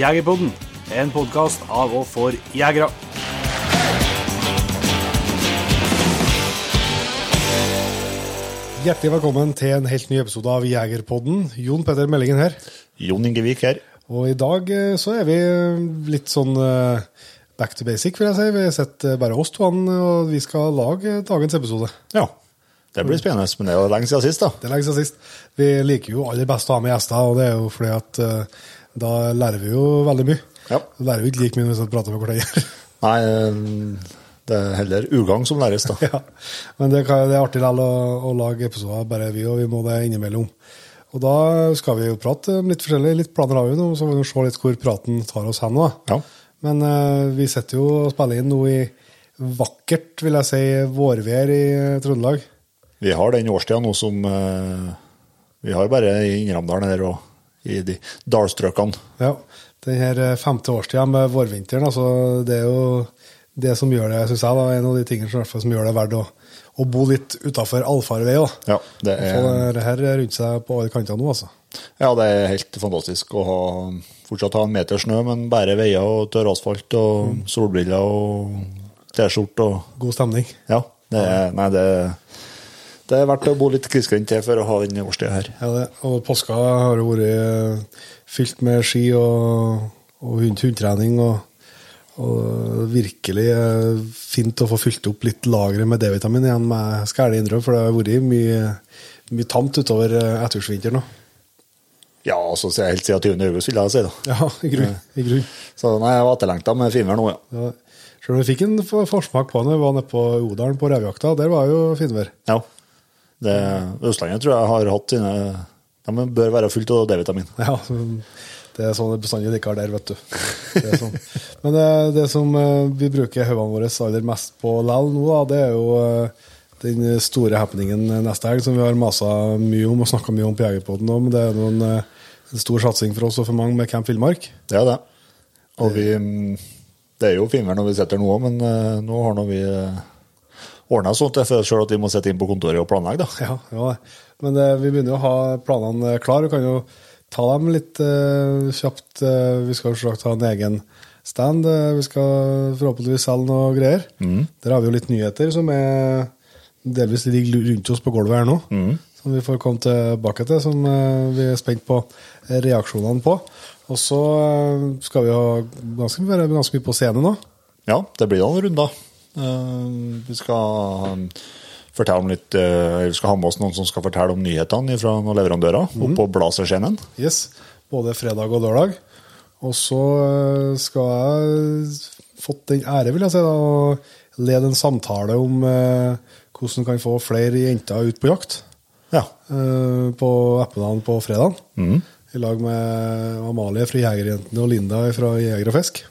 Jegerpodden, en podkast av og for jegere. Hjertelig velkommen til en helt ny episode av Jegerpodden. Jon Petter Meldingen her. Jon Ingevik her. Og i dag eh, så er vi litt sånn eh, back to basic, vil jeg si. Vi sitter bare oss to, og vi skal lage dagens episode. Ja. Det blir spennende, men det er jo lenge siden sist, da. Det er lenge siden sist. Vi liker jo aller best å ha med gjester, og det er jo fordi at eh, da lærer vi jo veldig mye. Ja. Da lærer vi ikke like mye når vi prater med hverandre. Nei, eh, det er heller ugagn som læres, da. ja. Men det, kan, det er artig likevel å, å lage episoder, bare vi, og vi må det innimellom. Og da skal vi jo prate litt forskjellig. Litt planer har vi nå, så får vi se litt hvor praten tar oss hen nå. Ja. Men uh, vi sitter jo og spiller inn nå i vakkert, vil jeg si, vårvær i Trøndelag. Vi har den årstida nå som uh, Vi har bare i Innramdalen her og i de dalstrøkene. Ja. Den her eh, femte årstida med vårvinteren, altså, det er jo det som gjør det, syns jeg, da, en av de tingene som, som gjør det verdt å, å bo litt utafor allfarvei. Ja, det Få er, det her rundt seg på alle kanter nå, altså. ja, det er helt fantastisk å ha, fortsatt ha en meter snø, men bare veier og tørr asfalt og solbriller og T-skjorte og God stemning. Ja. Det er, nei, det, det er verdt å bo litt grisgrendt til for å ha den årstida her. Ja, det. Og påska har vært eh, fylt med ski og, og hund, hundtrening. Og, og virkelig eh, fint å få fylt opp litt lageret med D-vitamin igjen, med skal jeg innrømme, for det har vært mye, mye tamt utover eh, ettervinteren. Ja, altså så jeg helt siden 20. august, vil jeg si. da. Ja, i grunn. I grunn. Så nei, jeg var etterlengta med finvær nå, ja. Ja. Selv om vi fikk en forsmak på det, vi var nede på Odalen på revejakta, der var jo finvær. ja. Det, Østlandet tror jeg har hatt sine De bør være fullt av D-vitamin. Ja, det er sånn det bestandig ikke har der, vet du. Det sånn. Men det, det som eh, vi bruker hodene våre aller mest på lell nå, det er jo eh, den store happeningen neste helg, som vi har masa mye om og snakka mye om på Jegerpoden. Men det er noen, eh, en stor satsing for oss og for mange med Camp Villmark. Det er det. Og vi mm, Det er jo finvær når vi sitter nå òg, men eh, nå har nå vi ordna sånt føler selv at vi må sitte inn på kontoret og planlegge, da. Ja, ja. Men det, vi begynner jo å ha planene klare. Vi kan jo ta dem litt uh, kjapt. Eh, vi skal selvsagt ha en egen stand. Eh, vi skal forhåpentligvis selge noe greier. Der har vi jo litt nyheter som er delvis ligger rundt oss på gulvet her nå. Som vi får komme tilbake til, som eh, vi er spent på reaksjonene på. Og så eh, skal vi ha ganske, ganske mye på scenen nå. Ja, det blir noen runder. Eh, vi skal um, fortelle om litt eh, Vi skal ha med oss noen som skal fortelle om nyhetene fra noen leverandører mm. oppå Blazerscenen. Yes, både fredag og lørdag. Og så eh, skal jeg fått den ære, vil jeg si, å lede en samtale om hvordan hvordan kan få flere jenter ut på jakt Ja. på Eppeland på fredag. I lag med Amalie fra Jegerjentene og Linda fra Jeger og Fisk.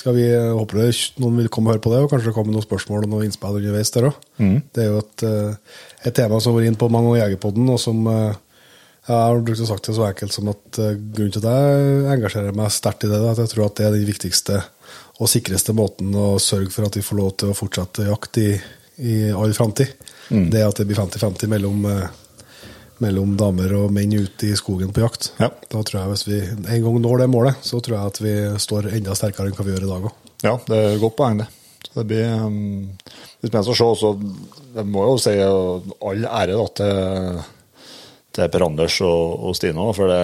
Skal vi, jeg håper det, noen vil komme og høre på det, og kanskje det kommer noen spørsmål og noen innspill underveis der òg. Det er jo et, eh, et tema som har vært inn på mange på Jegerpodden, og som eh, jeg har brukt å sagt det så enkelt som at eh, grunnen til at jeg engasjerer meg sterkt i det, er at jeg tror at det er den viktigste og sikreste måten å sørge for at vi får lov til å fortsette jakt i, i all framtid. Det er at det blir 50-50 mellom, eh, mellom damer og menn ute i skogen på jakt. Ja. Da tror jeg Hvis vi en gang når det målet, så tror jeg at vi står enda sterkere enn hva vi gjør i dag òg. ja, det er et godt poeng, det. Så det blir um, litt spennende å se. Så jeg må jo si all ære da, til, til Per Anders og, og Stine, for det,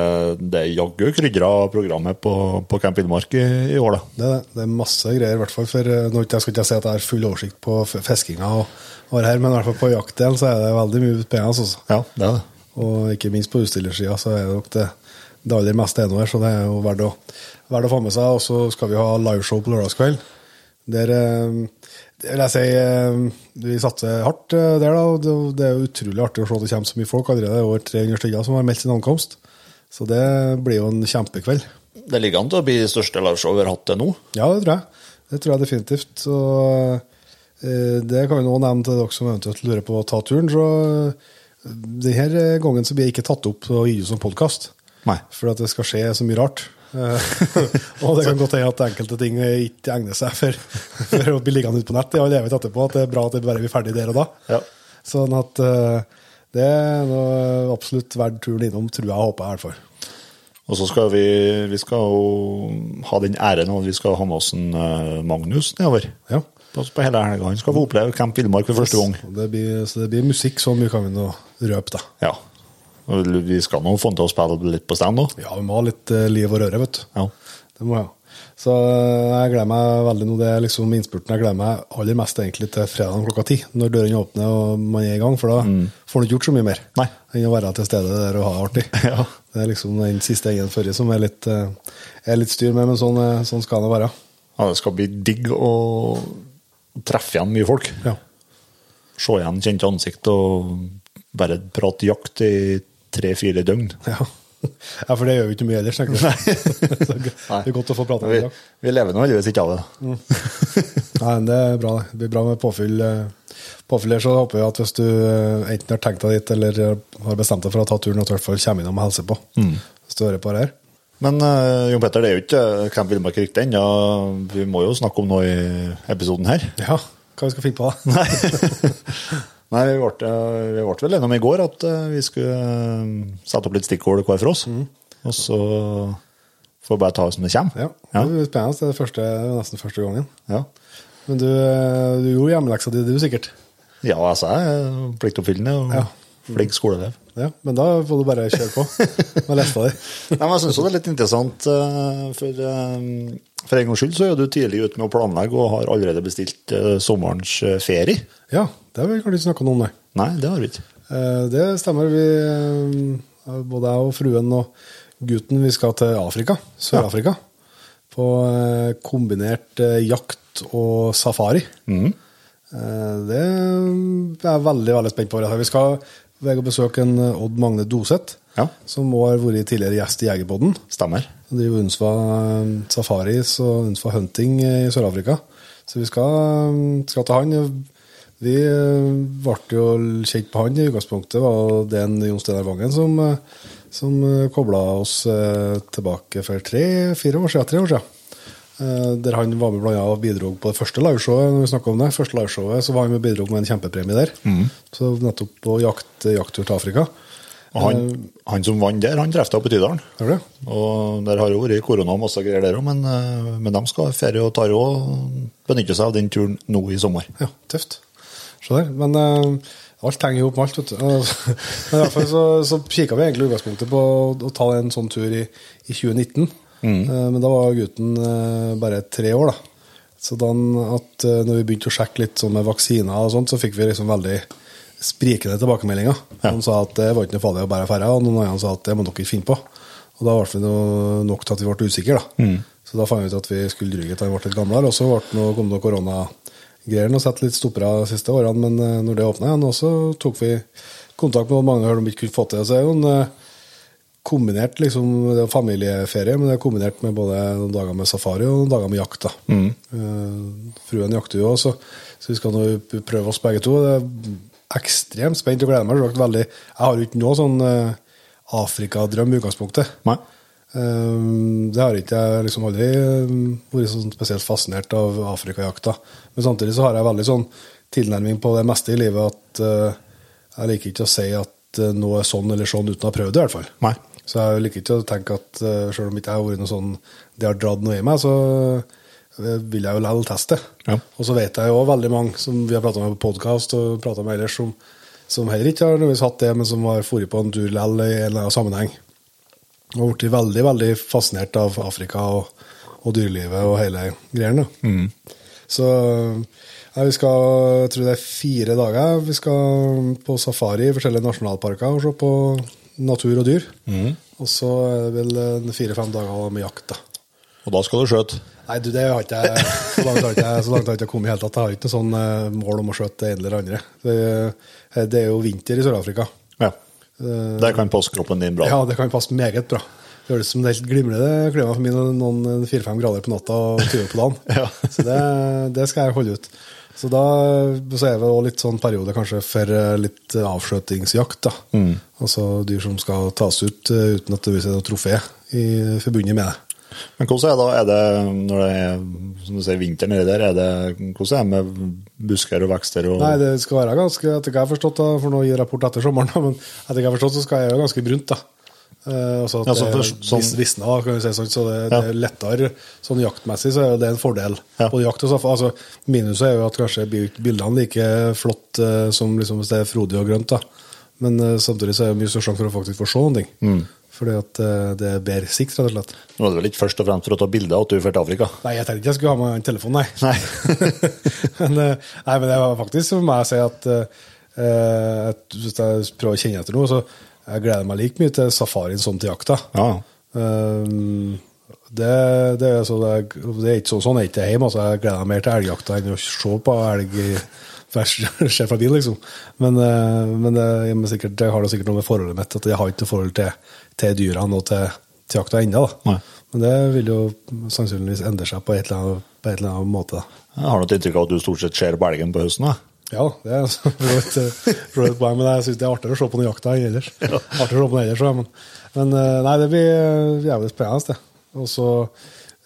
det jaggu krydra programmet på, på Camp Innmark i, i år, da. Det, det. er masse greier, i hvert fall. For nå nå skal ikke si at jeg har full oversikt på f- fiskinga, og, og her, men i hvert fall på jaktdelen så er det veldig mye spennende. Altså. Ja, det er det. Og ikke minst på utstillersida så er det nok det, det aller meste ennå her, så det er jo verdt å, verdt å få med seg. Og så skal vi ha liveshow på lørdagskveld. Der eh, det vil jeg si eh, Vi satser hardt eh, der, da. det, er utrolig artig å se at det kommer så mye folk. Allerede over 300 stykker som har meldt sin ankomst. Så det blir jo en kjempekveld. Det ligger an til å bli det største liveshowet vi har hatt til nå. Ja, det tror jeg. Det tror jeg definitivt. Så eh, det kan vi nå nevne til dere som eventuelt lurer på å ta turen. Så eh, denne gangen så blir jeg ikke tatt opp og gitt ut som podkast. For at det skal skje så mye rart. Eh, og det kan godt hende at enkelte ting ikke egner seg for, for å bli liggende ute på nett i all evighet etterpå. At det er bra at det bare blir ferdig der og da. Ja. Sånn at eh, det er absolutt verdt turen innom, tror jeg og håper jeg i hvert fall. Og så skal vi, vi skal ha den æren at vi skal ha med oss en eh, Magnus nedover. Ja. På, på hele helga. Han skal få oppleve Camp Villmark for første gang. Det blir, så det blir musikk, så mye kan vi nå røpe, da. Ja. Vi skal nå få han til å spille litt på stand òg. Ja, vi må ha litt eh, liv og røre, vet du. Ja. Det må jeg ha. Så eh, jeg gleder meg veldig nå. Det er liksom innspurten jeg gleder meg aller mest egentlig til fredag klokka ti, når dørene åpner og man er i gang, for da får du ikke gjort så mye mer Mm. Nei. enn å være til stede der og ha det artig. Ja. Det er liksom den siste egen forrige som er litt, eh, er litt styr med, men sånn, sånn skal det være. ja, det skal bli digg å treffe igjen mye folk. Ja. Se igjen kjente ansikt og bare prate jakt i tre-fire døgn. Ja. ja, for det gjør vi ikke mye ellers, tenker det er godt å få prate Vi, med deg. vi lever nå heldigvis ikke av det. Nei, det er bra, det. Blir bra med påfyll. Påfyller Påfyll så håper jeg at hvis du eh, enten har tenkt deg dit, eller eh, har bestemt deg for å ta turen, at du i hvert fall kommer innom og hilser på. Hvis du hører på det her. Men uh, Jon Petter, det er jo ikke Camp Villmark riktig ennå. Vi må jo snakke om noe i episoden her. Ja, hva vi skal finne på? Nei, Nei vi, ble, eh, vi ble vel enige om i går at eh, vi skulle eh, sette opp litt stikkord hver for oss. Og så får vi bare ta det som det kommer. Ja, det blir spennende. Det er første, nesten første gangen. Ja. Men du, eh, du gjorde hjemmeleksa di, du sikkert. Ja, altså, jeg er pliktoppfyllende og Ja. Flink skoleelev. Ja, men da får du bare kjøre på med lesta di. Jeg syns det er litt interessant, eh, for, eh, for en gangs skyld så er du tidlig ute med å planlegge og har allerede bestilt eh, sommerens ferie. Ja, det har vi kanskje ikke snakka noe om, nei. Nei, det har vi ikke. Det stemmer. Vi, både jeg og fruen og gutten, vi skal til Afrika, Sør-Afrika. På eh, kombinert jakt og safari. Eh, Det er jeg veldig veldig spent på. Vi skal ved å besøke en eh, Odd Magne Doseth, Ja. som også har vært tidligere gjest i Jegerpodden. Stemmer. Han driver Unsva eh, Safaris og Unsva Hunting i Sør-Afrika. Så vi skal, skal til han. Vi eh, ble jo kjent på han i utgangspunktet. var det en Jon Steinar Vangen som, eh, som kobla oss eh, tilbake for tre-fire år siden. Tre år siden. Eh, Der han var med blant annet og bidro på det første liveshowet. når vi om det, første liveshowet, så var han med og bidro med en kjempepremie der. Så nettopp på jakt, jakttur til Afrika. Og han, han som vant der, han traff deg på Tydalen. Det? Og der har jo vært korona og masse greier der òg, men, eh, men de skal ferie og tar òg benytte seg av den turen nå i sommer. Ja, tøft. Se der. Men uh, alt henger jo opp med alt, vet du. Men i hvert fall så, så kikka vi egentlig i utgangspunktet på å ta en sånn tur i, i 2019. Eh, men da var gutten eh, bare tre år, da. Så da eh, når vi begynte å sjekke litt sånn med vaksiner og sånt, så fikk vi liksom veldig sprikende tilbakemeldinger. Noen sa at det var ikke noe farlig å bære ferja, og noen andre sa at det må dere ikke finne på. Og da ble vi noe, nok til at vi ble usikre, da. Så da fant vi ut at vi skulle dryge til han ble litt gamlere, og så noe, kom det koronagreiene og satte litt stoppere de siste årene, men når det åpna igjen, så tok vi kontakt med mange og hørte om vi ikke kunne få til det. Så det er jo en kombinert liksom, det er familieferie, men det er kombinert med både noen dager med safari og noen dager med jakt. da. Eh, fruen jakter jo også, så vi skal nå prøve oss begge to. Det er ekstremt spent og gleder meg. veldig. Jeg har jo ikke noe sånn eh, Afrikadrøm i utgangspunktet. Nei. Um, det har ikke jeg liksom aldri vært sånn spesielt fascinert av afrikajakta. Men samtidig så har jeg veldig sånn tilnærming på det meste i livet at uh, jeg liker ikke å si at uh, noe er sånn eller sånn uten å ha prøvd det, i hvert fall. Nei. Så jeg liker ikke å tenke at uh, selv om ikke jeg har vært noe sånn det har dratt noe i meg, så uh, vil jeg jo likevel teste. Ja. Og så vet jeg jo veldig mange som vi har prata med på podkast og prata med ellers, som, som heller ikke har nødvendigvis hatt det, men som har dratt på en tur likevel i en eller annen sammenheng. Og blitt veldig veldig fascinert av Afrika og, og dyrelivet og hele greiene. Mm. Så ja, vi skal, jeg tror det er fire dager. Vi skal på safari i forskjellige nasjonalparker og se på natur og dyr. Og så er det vel fire-fem dager med jakt. da. Og da skal du skjøte. Nei, du, det har ikke jeg, så langt har ikke jeg, så langt har ikke jeg kommet i hele tatt. Jeg har ikke noe sånn eh, mål om å skjøte det ene eller det andre. Det, det er jo vinter i Sør-Afrika. Ja. Der kan passe kroppen din bra. Ja, det kan passe meget bra. Det høres som det helt glimrende klima for meg noen fire-fem grader på natta og 20 på dagen. Ja. Så det, det skal jeg holde ut. Så da så er det også litt sånn periode kanskje for eh, litt avskjøtingsjakt. da. Altså dyr som skal tas ut eh, uten at det viser noe trofé i forbundet med det. Men hvordan er det? Er det når det er som du sier, vinter nedi der, er det, hvordan er det med busker og vekster? Og, Nei, det skal være ganske, etter hva jeg har forstått, da, for nå gir jeg rapport etter sommeren, men etter hva jeg har forstått, så skal jeg være ganske brunt. da. Eh, altså at Ja, sånn det sånn- visna, kan vi si sånn, så det, Ja. det er lettere sånn jaktmessig, så er det en fordel. Ja. Både jakt og. Altså, minuset er jo at kanskje blir ikke bildene like flott uh, som liksom hvis det er frodig og grønt, da. Men uh, samtidig så er det mye større sjanse for å faktisk få se noen ting. Mm. Fordi at det er bedre sikt, rett og slett. Nå er det vel ikke først og fremst for å ta bilder at du drar til Afrika? Nei, jeg tenkte ikke jeg skulle ha med en telefon, nei. Nei. men, nei, men det var faktisk for meg å si at at hvis jeg prøver å kjenne etter noe, så jeg gleder meg like mye til safarien som til jakta. Ja. Um, det, det, er så det, det er ikke sånn, sånn er ikke hjemme. Altså, jeg gleder meg mer til elgjakta enn å se på elg skjer fra bil, liksom. Men, eh, men det, jeg, men sikkert, det har det sikkert noe med forholdet mitt at jeg har ikke noe forhold til, til dyrene og til, til jakta ennå. Men det vil jo sannsynligvis endre seg på et eller annet, på et eller annet måte. Da. Jeg har noe inntrykk av at du stort sett ser på elgen på høsten? da. Ja, det er altså for et poeng, men jeg syns det er artigere å se på den jakta enn ellers. Ja. Artigere å se på den ellers, men, men eh, nei, det blir eh, jævlig spennende, det. Og så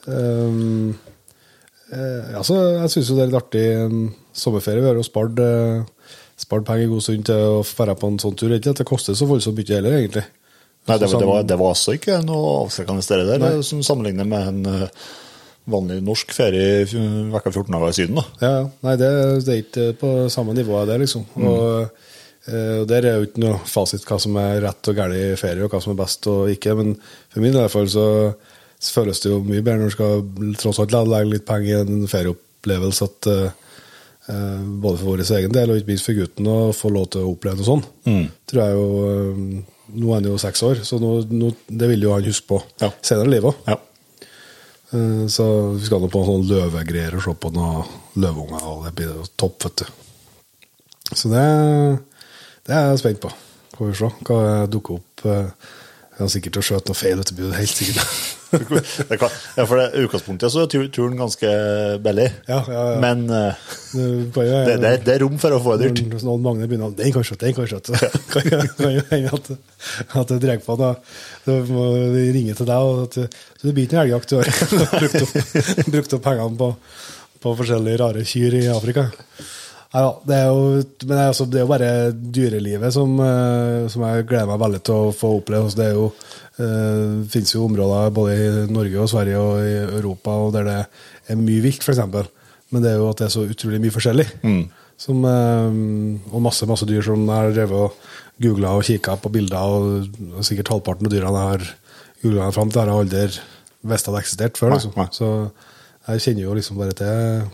um, eh, altså, Jeg syns jo det er litt artig um, sommerferie. Vi har jo spart, eh, spart penger en god stund til å dra på en sånn tur. Ikke at det koster så voldsomt mye heller, egentlig. Nei, det, det, var, det var altså ikke noe avskrekkende sted der, som sammenligner med en eh, vanlig norsk ferie vekka 14 dager siden. Da. Ja, ja. Nei, det, det er ikke på samme nivå, det, liksom. Og, eh, og der er jo ikke noe fasit hva som er rett og galt ferie, og hva som er best og ikke. Men for min del i hvert fall så så føles det jo mye bedre når du skal tross alt legge litt penger i en ferieopplevelse. at eh, Både for vår egen del og ikke minst for gutten å få lov til å oppleve noe sånn. Tror jeg jo, Nå er han jo seks år, så nå, nå, det vil jo han huske på Ja. senere i livet òg. Ja. Eh, Så vi skal nå på sånn løvegreier og se på noen løveunger, og det blir topp, vet du. Så det, det er jeg spent på. Får vi se hva dukker opp. eh, Jeg har sikkert skjøt noe feil, vet blir helt sikkert. Det kan, ja, for det, utgangspunktet så er turen ganske billig, Ja, ja, ja. men uh, Det, bare- det, det, det er rom for å få det dyrt. Når noen Magne begynner Den kan skjøtte, den kan skjøtte, Kan jo kan hende at, at det drar på. Da. Da må de ringe til deg. Og at, så det blir ikke noen elgjakt i år. brukt, opp, brukt opp pengene på, på forskjellige rare kyr i Afrika. Da, det er jo, men det er, også, det er jo bare dyrelivet som, eh, som jeg gleder meg veldig til å få oppleve. Altså, det er jo, eh, finnes jo områder både i Norge og Sverige og i Europa og der det er mye vilt, f.eks. Men det er jo at det er så utrolig mye forskjellig. Som, eh, og masse masse dyr som jeg har drevet og googla og kikka på bilder, og, sikkert halvparten av dyrene jeg har googla meg fram til, har jeg aldri visst hadde eksistert før. Liksom. Så jeg kjenner jo liksom bare til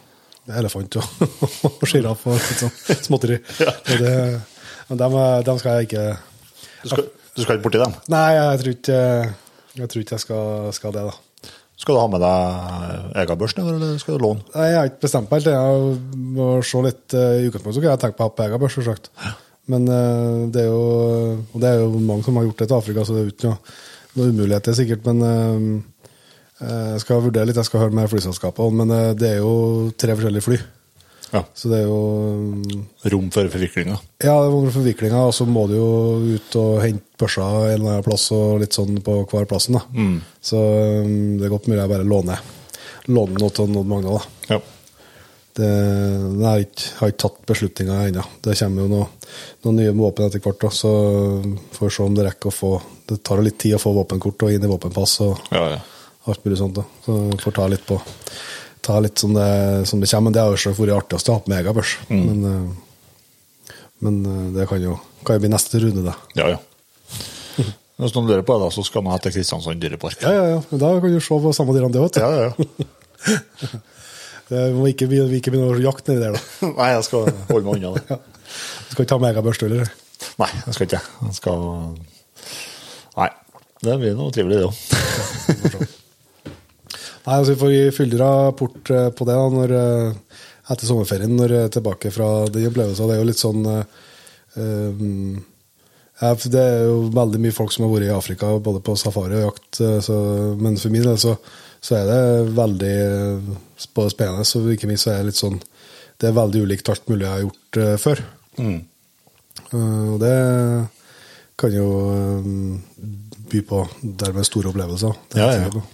elefant og, og sjiraff og litt sånn småtteri. Og det, men dem, dem skal jeg ikke Du skal, du skal ikke borti dem. Nei, jeg tror ikke jeg, tror ikke jeg skal, skal det, da. Skal du ha med deg egen børs, eller skal du låne? Nei, Jeg har ikke bestemt meg helt. Jeg må se litt eh, I utgangspunktet jeg tenkt på å ha på egen børs, selvsagt. Men eh, det er jo og det er jo mange som har gjort det til Afrika, så det er jo ikke noe, noe umuligheter, sikkert. Men eh, jeg skal vurdere litt. Jeg skal høre med flyselskapene. Men eh, det er jo tre forskjellige fly. Ja. Så det er jo mm, Rom for forviklinga? Ja, det var forviklinga, og så må du jo ut og hente børsa en eller annen plass og litt sånn på hver plassen. da. Så um, det er godt mulig jeg bare låner, låner noe til noen Magne. da. Ja. Det, jeg har ikke, har ikke tatt beslutninga ennå. Det kommer jo noe, noen nye våpen etter hvert, da, så får vi se om det rekker å få Det tar litt tid å få våpenkort og inn i våpenpass og Ja, ja. Alt mulig sånt. da. Så får ta litt på ta litt som det, som det kommer. Men det har jo selvsagt vært artigst å ha på med egen børs. Men, eh, men eh, det kan jo, kan jo bli neste runde, det. ja, ja. Hvis noen lurer på det, så skal man til Kristiansand dyrepark. Ja, ja, ja. Da kan du se på samme dyrene, det òg. Ja, ja, ja. Det må ikke, begynne- vi ikke begynne å jakte nedi der, da. Nei, jeg skal holde meg unna det. Du skal ikke ta megabørste, heller? Nei, jeg skal ikke. Jeg skal Nei. Det blir noe trivelig, det òg. Nei, altså Vi får fyldig rapport eh, på det da, når, eh, etter sommerferien, når jeg er tilbake fra den opplevelsen. Det er jo litt sånn eh, um, Det er jo veldig mye folk som har vært i Afrika, både på safari og jakt. eh, Så, men for min del så, så er det veldig eh, både spennende, og ikke minst så er det litt sånn Det er veldig ulikt alt mulig jeg har gjort uh, før. Mm. Uh, og det kan jo um, by på dermed store opplevelser. Det er Ja, ja.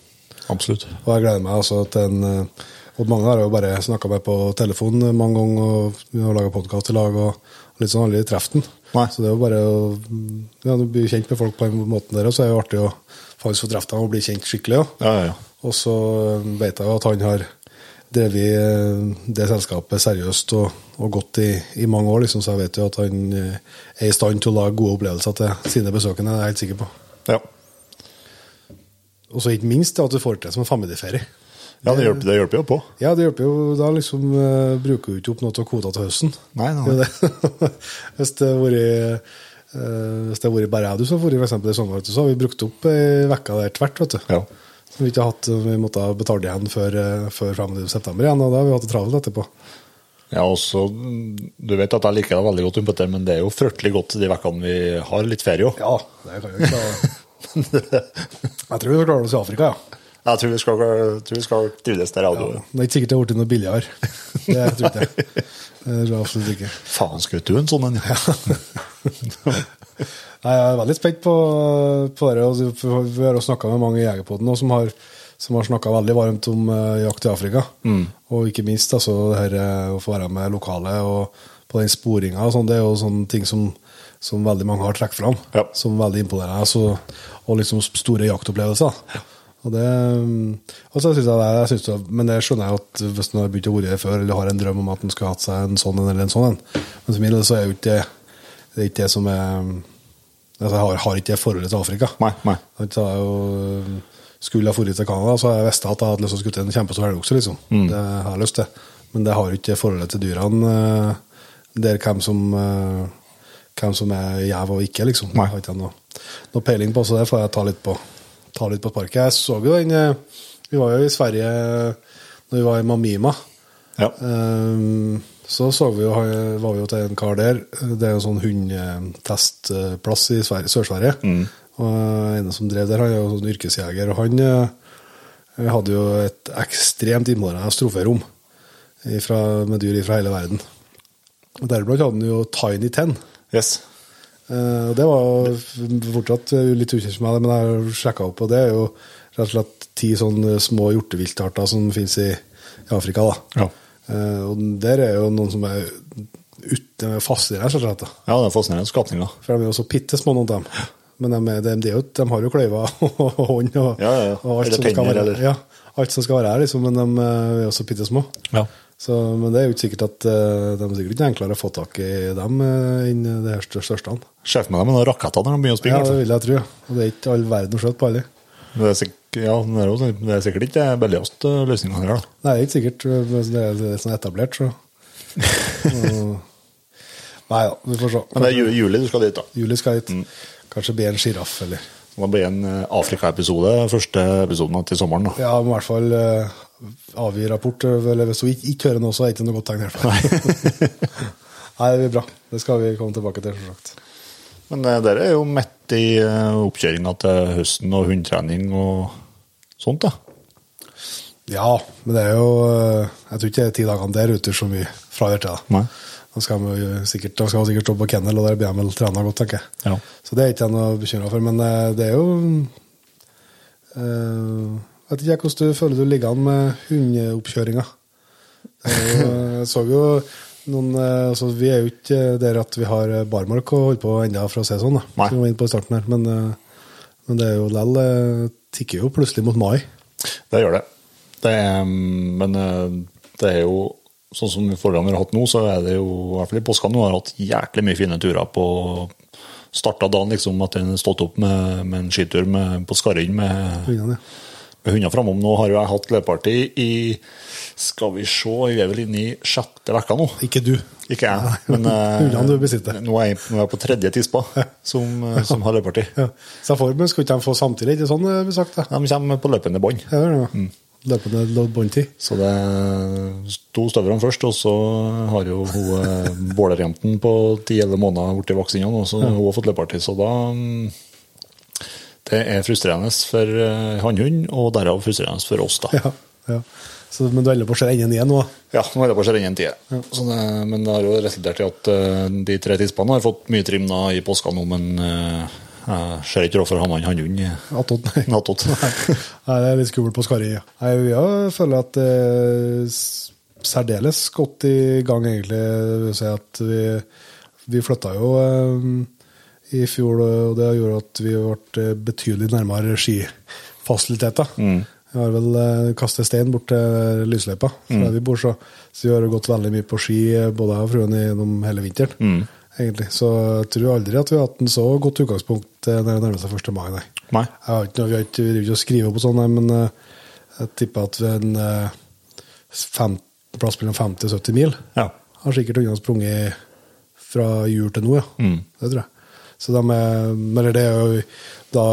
Absolutt. Og jeg gleder meg altså til en Odd Og mange har jo bare snakka med på telefon mange ganger, og vi har laga podkast i lag, og litt sånn aldri treffet den. Nei. Så det er jo bare å ja, du blir kjent med folk på den måten der, og så er det jo artig å faktisk få treffe dem og bli kjent skikkelig. Ja. Ja, ja, ja. Og så vet jeg jo at han har drevet eh, det selskapet seriøst og, og godt i, i mange år, liksom, så jeg vet jo at han eh, er i stand til å lage gode opplevelser til sine besøkende, det er jeg helt sikker på. ja. Og så ikke minst at du får det til som en familieferie. ja det, hjelper, det hjelper jo på. Ja, det hjelper jo. Da liksom uh, bruker du ikke opp noe av kvota til høsten. Nei, nei. Det det. hvis det har vært uh, hvis det har vært bare jeg du som har vært i sommer, så har vi brukt opp ei uke der tvert. vet du. Ja. Som vi ikke har hatt, vi måtte ha betalt igjen før, før fram til september igjen, og da har vi hatt det travelt etterpå. Ja, også, Du vet at jeg liker deg veldig godt, men det er jo fryktelig godt de ukene vi har litt ferie òg. Ja, det kan jo ikke Jeg tror vi skal klare oss i Afrika, ja. Jeg tror vi skal, tror vi skal trives der. Ja. Det er ikke sikkert det har blitt noe billigere. Det tror ikke jeg. Det tror jeg absolutt ikke. Faen, skjøt du en sånn en? Ja. Nei, Jeg er veldig spent på, på det. Vi har snakka med mange i Jegerpoden som har, som har snakka veldig varmt om uh, jakt i Afrika. Og ikke minst altså, det her, eh, å få være med lokale og på den sporinga. sånn, Det er jo sånne ting som, som veldig mange har trukket fram, Ja. som veldig imponerer. Altså, og liksom store jaktopplevelser. Og det, og så synes jeg det, jeg synes det, Men det skjønner jeg at hvis en har begynt å være det før, eller har en drøm om at en skulle hatt seg en sånn en eller en sånn en Men for min del så er jo ikke det det er ikke det som er altså Jeg har, har ikke det forholdet til Afrika. Nei, nei. Så jeg jo, skulle jeg dratt til Canada, så har jeg visst at jeg hadde lyst til å skutte en kjempestor elgokse. Liksom. Mm. Det har jeg lyst til. Men det har jo ikke forholdet til dyrene. eh, Der hvem som eh, hvem som er gjev og ikke, liksom. Nei. Har ikke noe, noe peiling på, så det får jeg ta litt på, ta litt på sparket. Jeg så jo den eh, Vi var jo i Sverige når vi var i Mamima. Ja. Ehm, så så vi jo, var vi jo til en kar der. Det er jo sånn hundetestplass i Sør-Sverige. Og en som drev der, han er jo sånn yrkesjeger. Og han eh, hadde jo et ekstremt imponerende stroferom med dyr fra hele verden. Deriblant hadde han jo Tiny Ten. Yes. Eh, det var fortsatt litt ukjent for meg, men jeg har sjekka opp, og det er jo rett og slett ti sånne små hjorteviltarter som finnes i, Afrika. da. Ja. Eh, og der er jo noen som er ute fascinerende, rett og slett. da. ja, det er fascinerende skapninger. For de er jo så bitte små, noen av dem. Men de, de, de, de har jo kløyver og hånd og, Ja, ja, og alt, som skal tenner, være, alt som skal være her, liksom, men de er jo så bitte små. Ja. Så, men det er jo ikke sikkert at uh, de er sikkert ikke enklere å få tak i dem uh, enn det her stør- største. Sjef med dem med noen raketter når de begynner å springe. Ja, det altså. vil jeg tro. Og det er ikke all verden å skjøte på alle. det, er sikkert, ja, det, er jo, det er sikkert ikke billigst billigste løsninga her. da. Nei, det er ikke sikkert. Det er, det er sånn etablert, så. Nei da, vi får se. Men det er juli du skal dit, da. Juli skal hit. Kanskje bli en sjiraff, eller Det blir en eh, Afrika-episode, første episoden til sommeren. da. Ja, i hvert fall uh, avgi rapport. Eller hvis hun ikke, ikke hører noe, så er det ikke noe godt tegn. i hvert fall. Nei, det blir bra. Det skal vi komme tilbake til, selvsagt. Men eh, dere er jo midt i eh, oppkjøringa til høsten og hundetrening og sånt, da. Ja, men det er jo eh, Jeg tror ikke det er ti dagene der ute som vi fra til. da. Da skal vi sikkert, da skal sikkert stå på kennel, og der blir de vel trena godt, tenker jeg. Ja. Så det er ikke jeg noe bekymra for. Men eh, det er jo uh, Vet ikke hvordan du føler du ligger an med hundeoppkjøringa. Jo- Jeg så jo noen eh, altså Vi er jo ikke der at vi har barmark å holde på ennå, for å si det sånn. da, som vi var inne på i starten her. Men, eh, men det er jo likevel eh, tikker jo plutselig mot mai. Det gjør det. det er, men eh, det er jo sånn som forholdene vi har hatt nå, så er det jo i hvert fall i påskene nå har hatt jæklig mye fine turer på Starta dagen liksom at en stått opp med, med en skitur med, på Skarinn med, Hundene, ja. Hunder framom. Nå har jo jeg hatt løpeparty i Skal vi se, vi er vel inne i sjette uka nå. Ikke du. Ikke jeg, men eh, Hundene du besitter. nå er jeg, nå er jeg på tredje tispa som, eh, som har løpeparty. Ja. Så formen skulle ikke de få samtidig, ikke sånn vi blir sagt? da? De kommer på løpende bånd. Ja, ja. Mm. Løpende båndtid. Så det sto støvlene først, og så har jo hun Bålerjenten på 10-11 måneder blitt vaksinert, og så hun har fått løpeparty. Så da mm, Det er frustrerende for eh, hannhund, og derav frustrerende for oss, da. Ja, ja. Så, men du holder på å se enden igjen nå? Ja, nå holder på å se enden en Ja. Så det, men det har jo resultert i at eh, de tre tispene har fått mye trim da i påska nå, men eh, jeg ser ikke råd for han hannhund i Attåt, nei. Attåt. Nei, det er litt skummelt på Skari. Jeg føler at det er særdeles godt i gang, egentlig. Si at vi vi flytta jo i fjor, og det gjorde at vi ble betydelig nærmere skifasiliteter. Vi har vel eh, kastet stein bort til lysløypa, fra der vi bor, så, så vi har gått veldig mye på ski, eh, både jeg og fruen, gjennom hele vinteren. egentlig. Så jeg tror aldri at vi har hatt en så godt utgangspunkt eh, når det nærmer seg 1. mai, nei. Nei. Jeg har ikke, vi har ikke, ikke og skriver opp og sånn, men eh, jeg tipper at vi er en eh, fem, plass mellom 50 og 70 mil Ja. har sikkert ungene sprunget fra jul til nå, ja. Det tror jeg. Så de er, eller det er jo da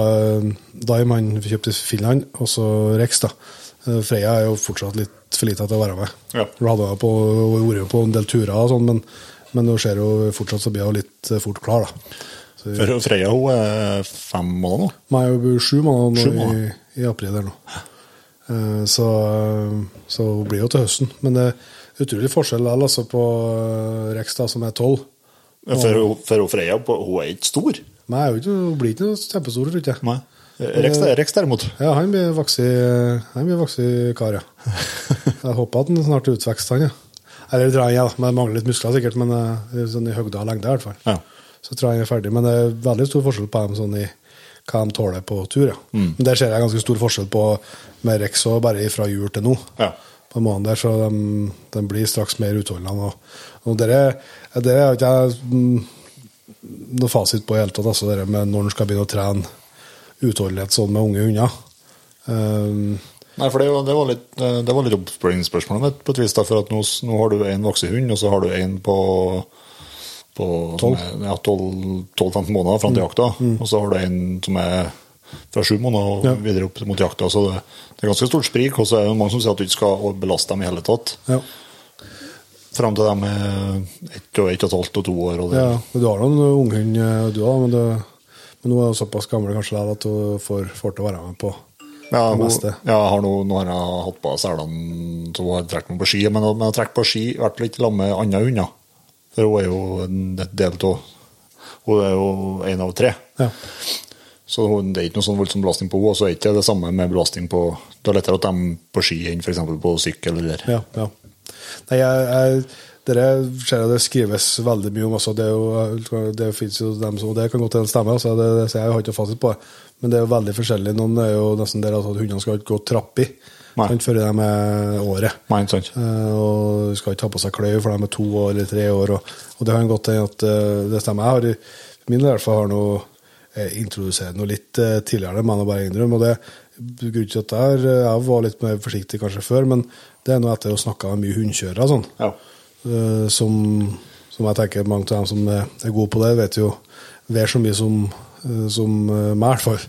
Daim kjøpte Finland, og så Rex, da. Eh, Freya er jo fortsatt litt for lita til å være med. Ja. Hun hadde på, vært på en del turer og sånn, men, men hun ser jo fortsatt så blir hun litt eh, fort klar, da. Så, For Freya hun er fem måneder nå. Nei, hun blir sju måneder Sju nå i, måneder. i april der nå. Eh, Så, så hun blir jo til høsten. Men det er utrolig forskjell altså, på Rex, da, som er tolv. For, for Freya hun er ikke stor. Nei, hun blir ikke noe kjempestor, tror jeg. Nei. Rex, Rex derimot. Ja, han blir voksen kar, ja. Jeg håper at han snart er utvekst, han, ja. Eller tror jeg, ja. Mangler litt muskler sikkert, men eh, sånn i høgda og lengde i hvert fall. Ja. Så tror jeg han er ferdig. Men det er veldig stor forskjell på dem sånn i hva de tåler på tur, ja. Mm. Men der ser jeg ganske stor forskjell på med Rex og bare fra jul til nå. Ja. På en måned der, så de, de blir straks mer utholdende. Og, og dere, dere har ikke jeg mm, noe fasit på i hele tatt, altså det med når en skal begynne å trene utholdenhet sånn med unge hunder. Um, Nei, for det, var- det var litt, eh, det var litt oppspørringsspørsmålet mitt på et vis. da, For at nå, nå har du en voksen hund, og så har du en på, på Tolv. som er- Ja, 12-15 måneder fram til jakta. Og så har du en som er fra sju måneder og Ja. videre opp mot jakta. Så det, det er ganske stort sprik. Og så er det mange som sier at du ikke skal belaste dem i hele tatt. ja. Fram til de er ett og ett og et halvt og to år. Og det, ja, men du har noen unghund, eh, du òg, men, men nå er du såpass gammel kanskje at du får, får til å være med på Ja, det meste. ja jeg har nå, nå har jeg hatt på selene så hun har trukket meg på ski, men, jeg har trukket på ski i hvert fall ikke sammen med andre hunder. For hun er jo en del av Hun er jo en av tre. Ja. Så det er ikke noe sånn voldsom belastning på henne. Og så er det ikke det samme med belastning på Det er lettere at de på ski enn f.eks. på sykkel. eller Ja, ja. Nei, jeg, jeg, dere ser jeg det skrives veldig mye om også. Det, er jo, det finnes jo dem som og Det kan godt hende stemme, altså, det, det, så jeg har ikke fasit på det. Men det er jo veldig forskjellig. Noen er jo nesten der altså, at hundene skal ikke gå trapp i sant, før de er året. Nei, sant? Uh, og skal ikke ha på seg kløy for de er to år eller tre år. Og, og det kan godt hende at uh, det stemmer. Jeg har min i hvert fall har noe eh, introdusert noe litt eh, tidligere, må jeg bare innrømme. Og det grunnen til at jeg, er- jeg var litt mer forsiktig kanskje før, men det er noe etter å snakke med mye hundekjørere sånn. Ja. Eh, som, som jeg tenker mange av dem som er er gode på det, vet jo vel så mye som, eh, som eh, meg, i hvert fall.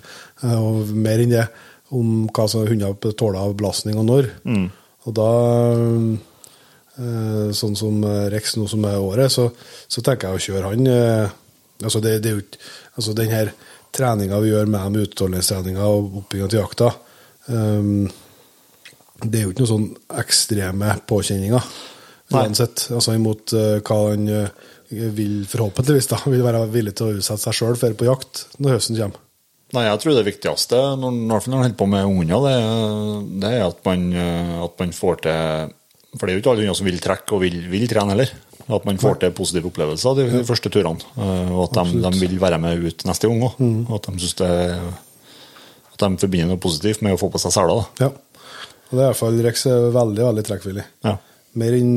Eh, Og mer enn det om hva som hunder tåler av belastning og når. Og da eh, Sånn som eh, Rex nå som er året, så, så tenker jeg å kjøre han eh, altså det, det er jo ikke altså Den her treninga vi gjør med dem, utholdenhetstreninga og oppbygginga til jakta um, Det er jo ikke noen sånn ekstreme påkjenninger uansett. Altså imot uh, hva han uh, vil forhåpentligvis da, vil være villig til å utsette seg sjøl for på jakt når høsten kommer. Nei, jeg tror det viktigste når, når man holder på med hunder, det, det er at man, eh, at man får til For det er jo ikke alle hunder som vil trekke og vil, vil trene heller. At man får til positive opplevelser de, de første turene. eh, Og at de, de vil være med ut neste gang òg. Og at At de forbinder noe positivt med å få på seg seler. Ja. Og det er i hvert fall Rex er veldig, veldig trekkvillig. Ja. Mer enn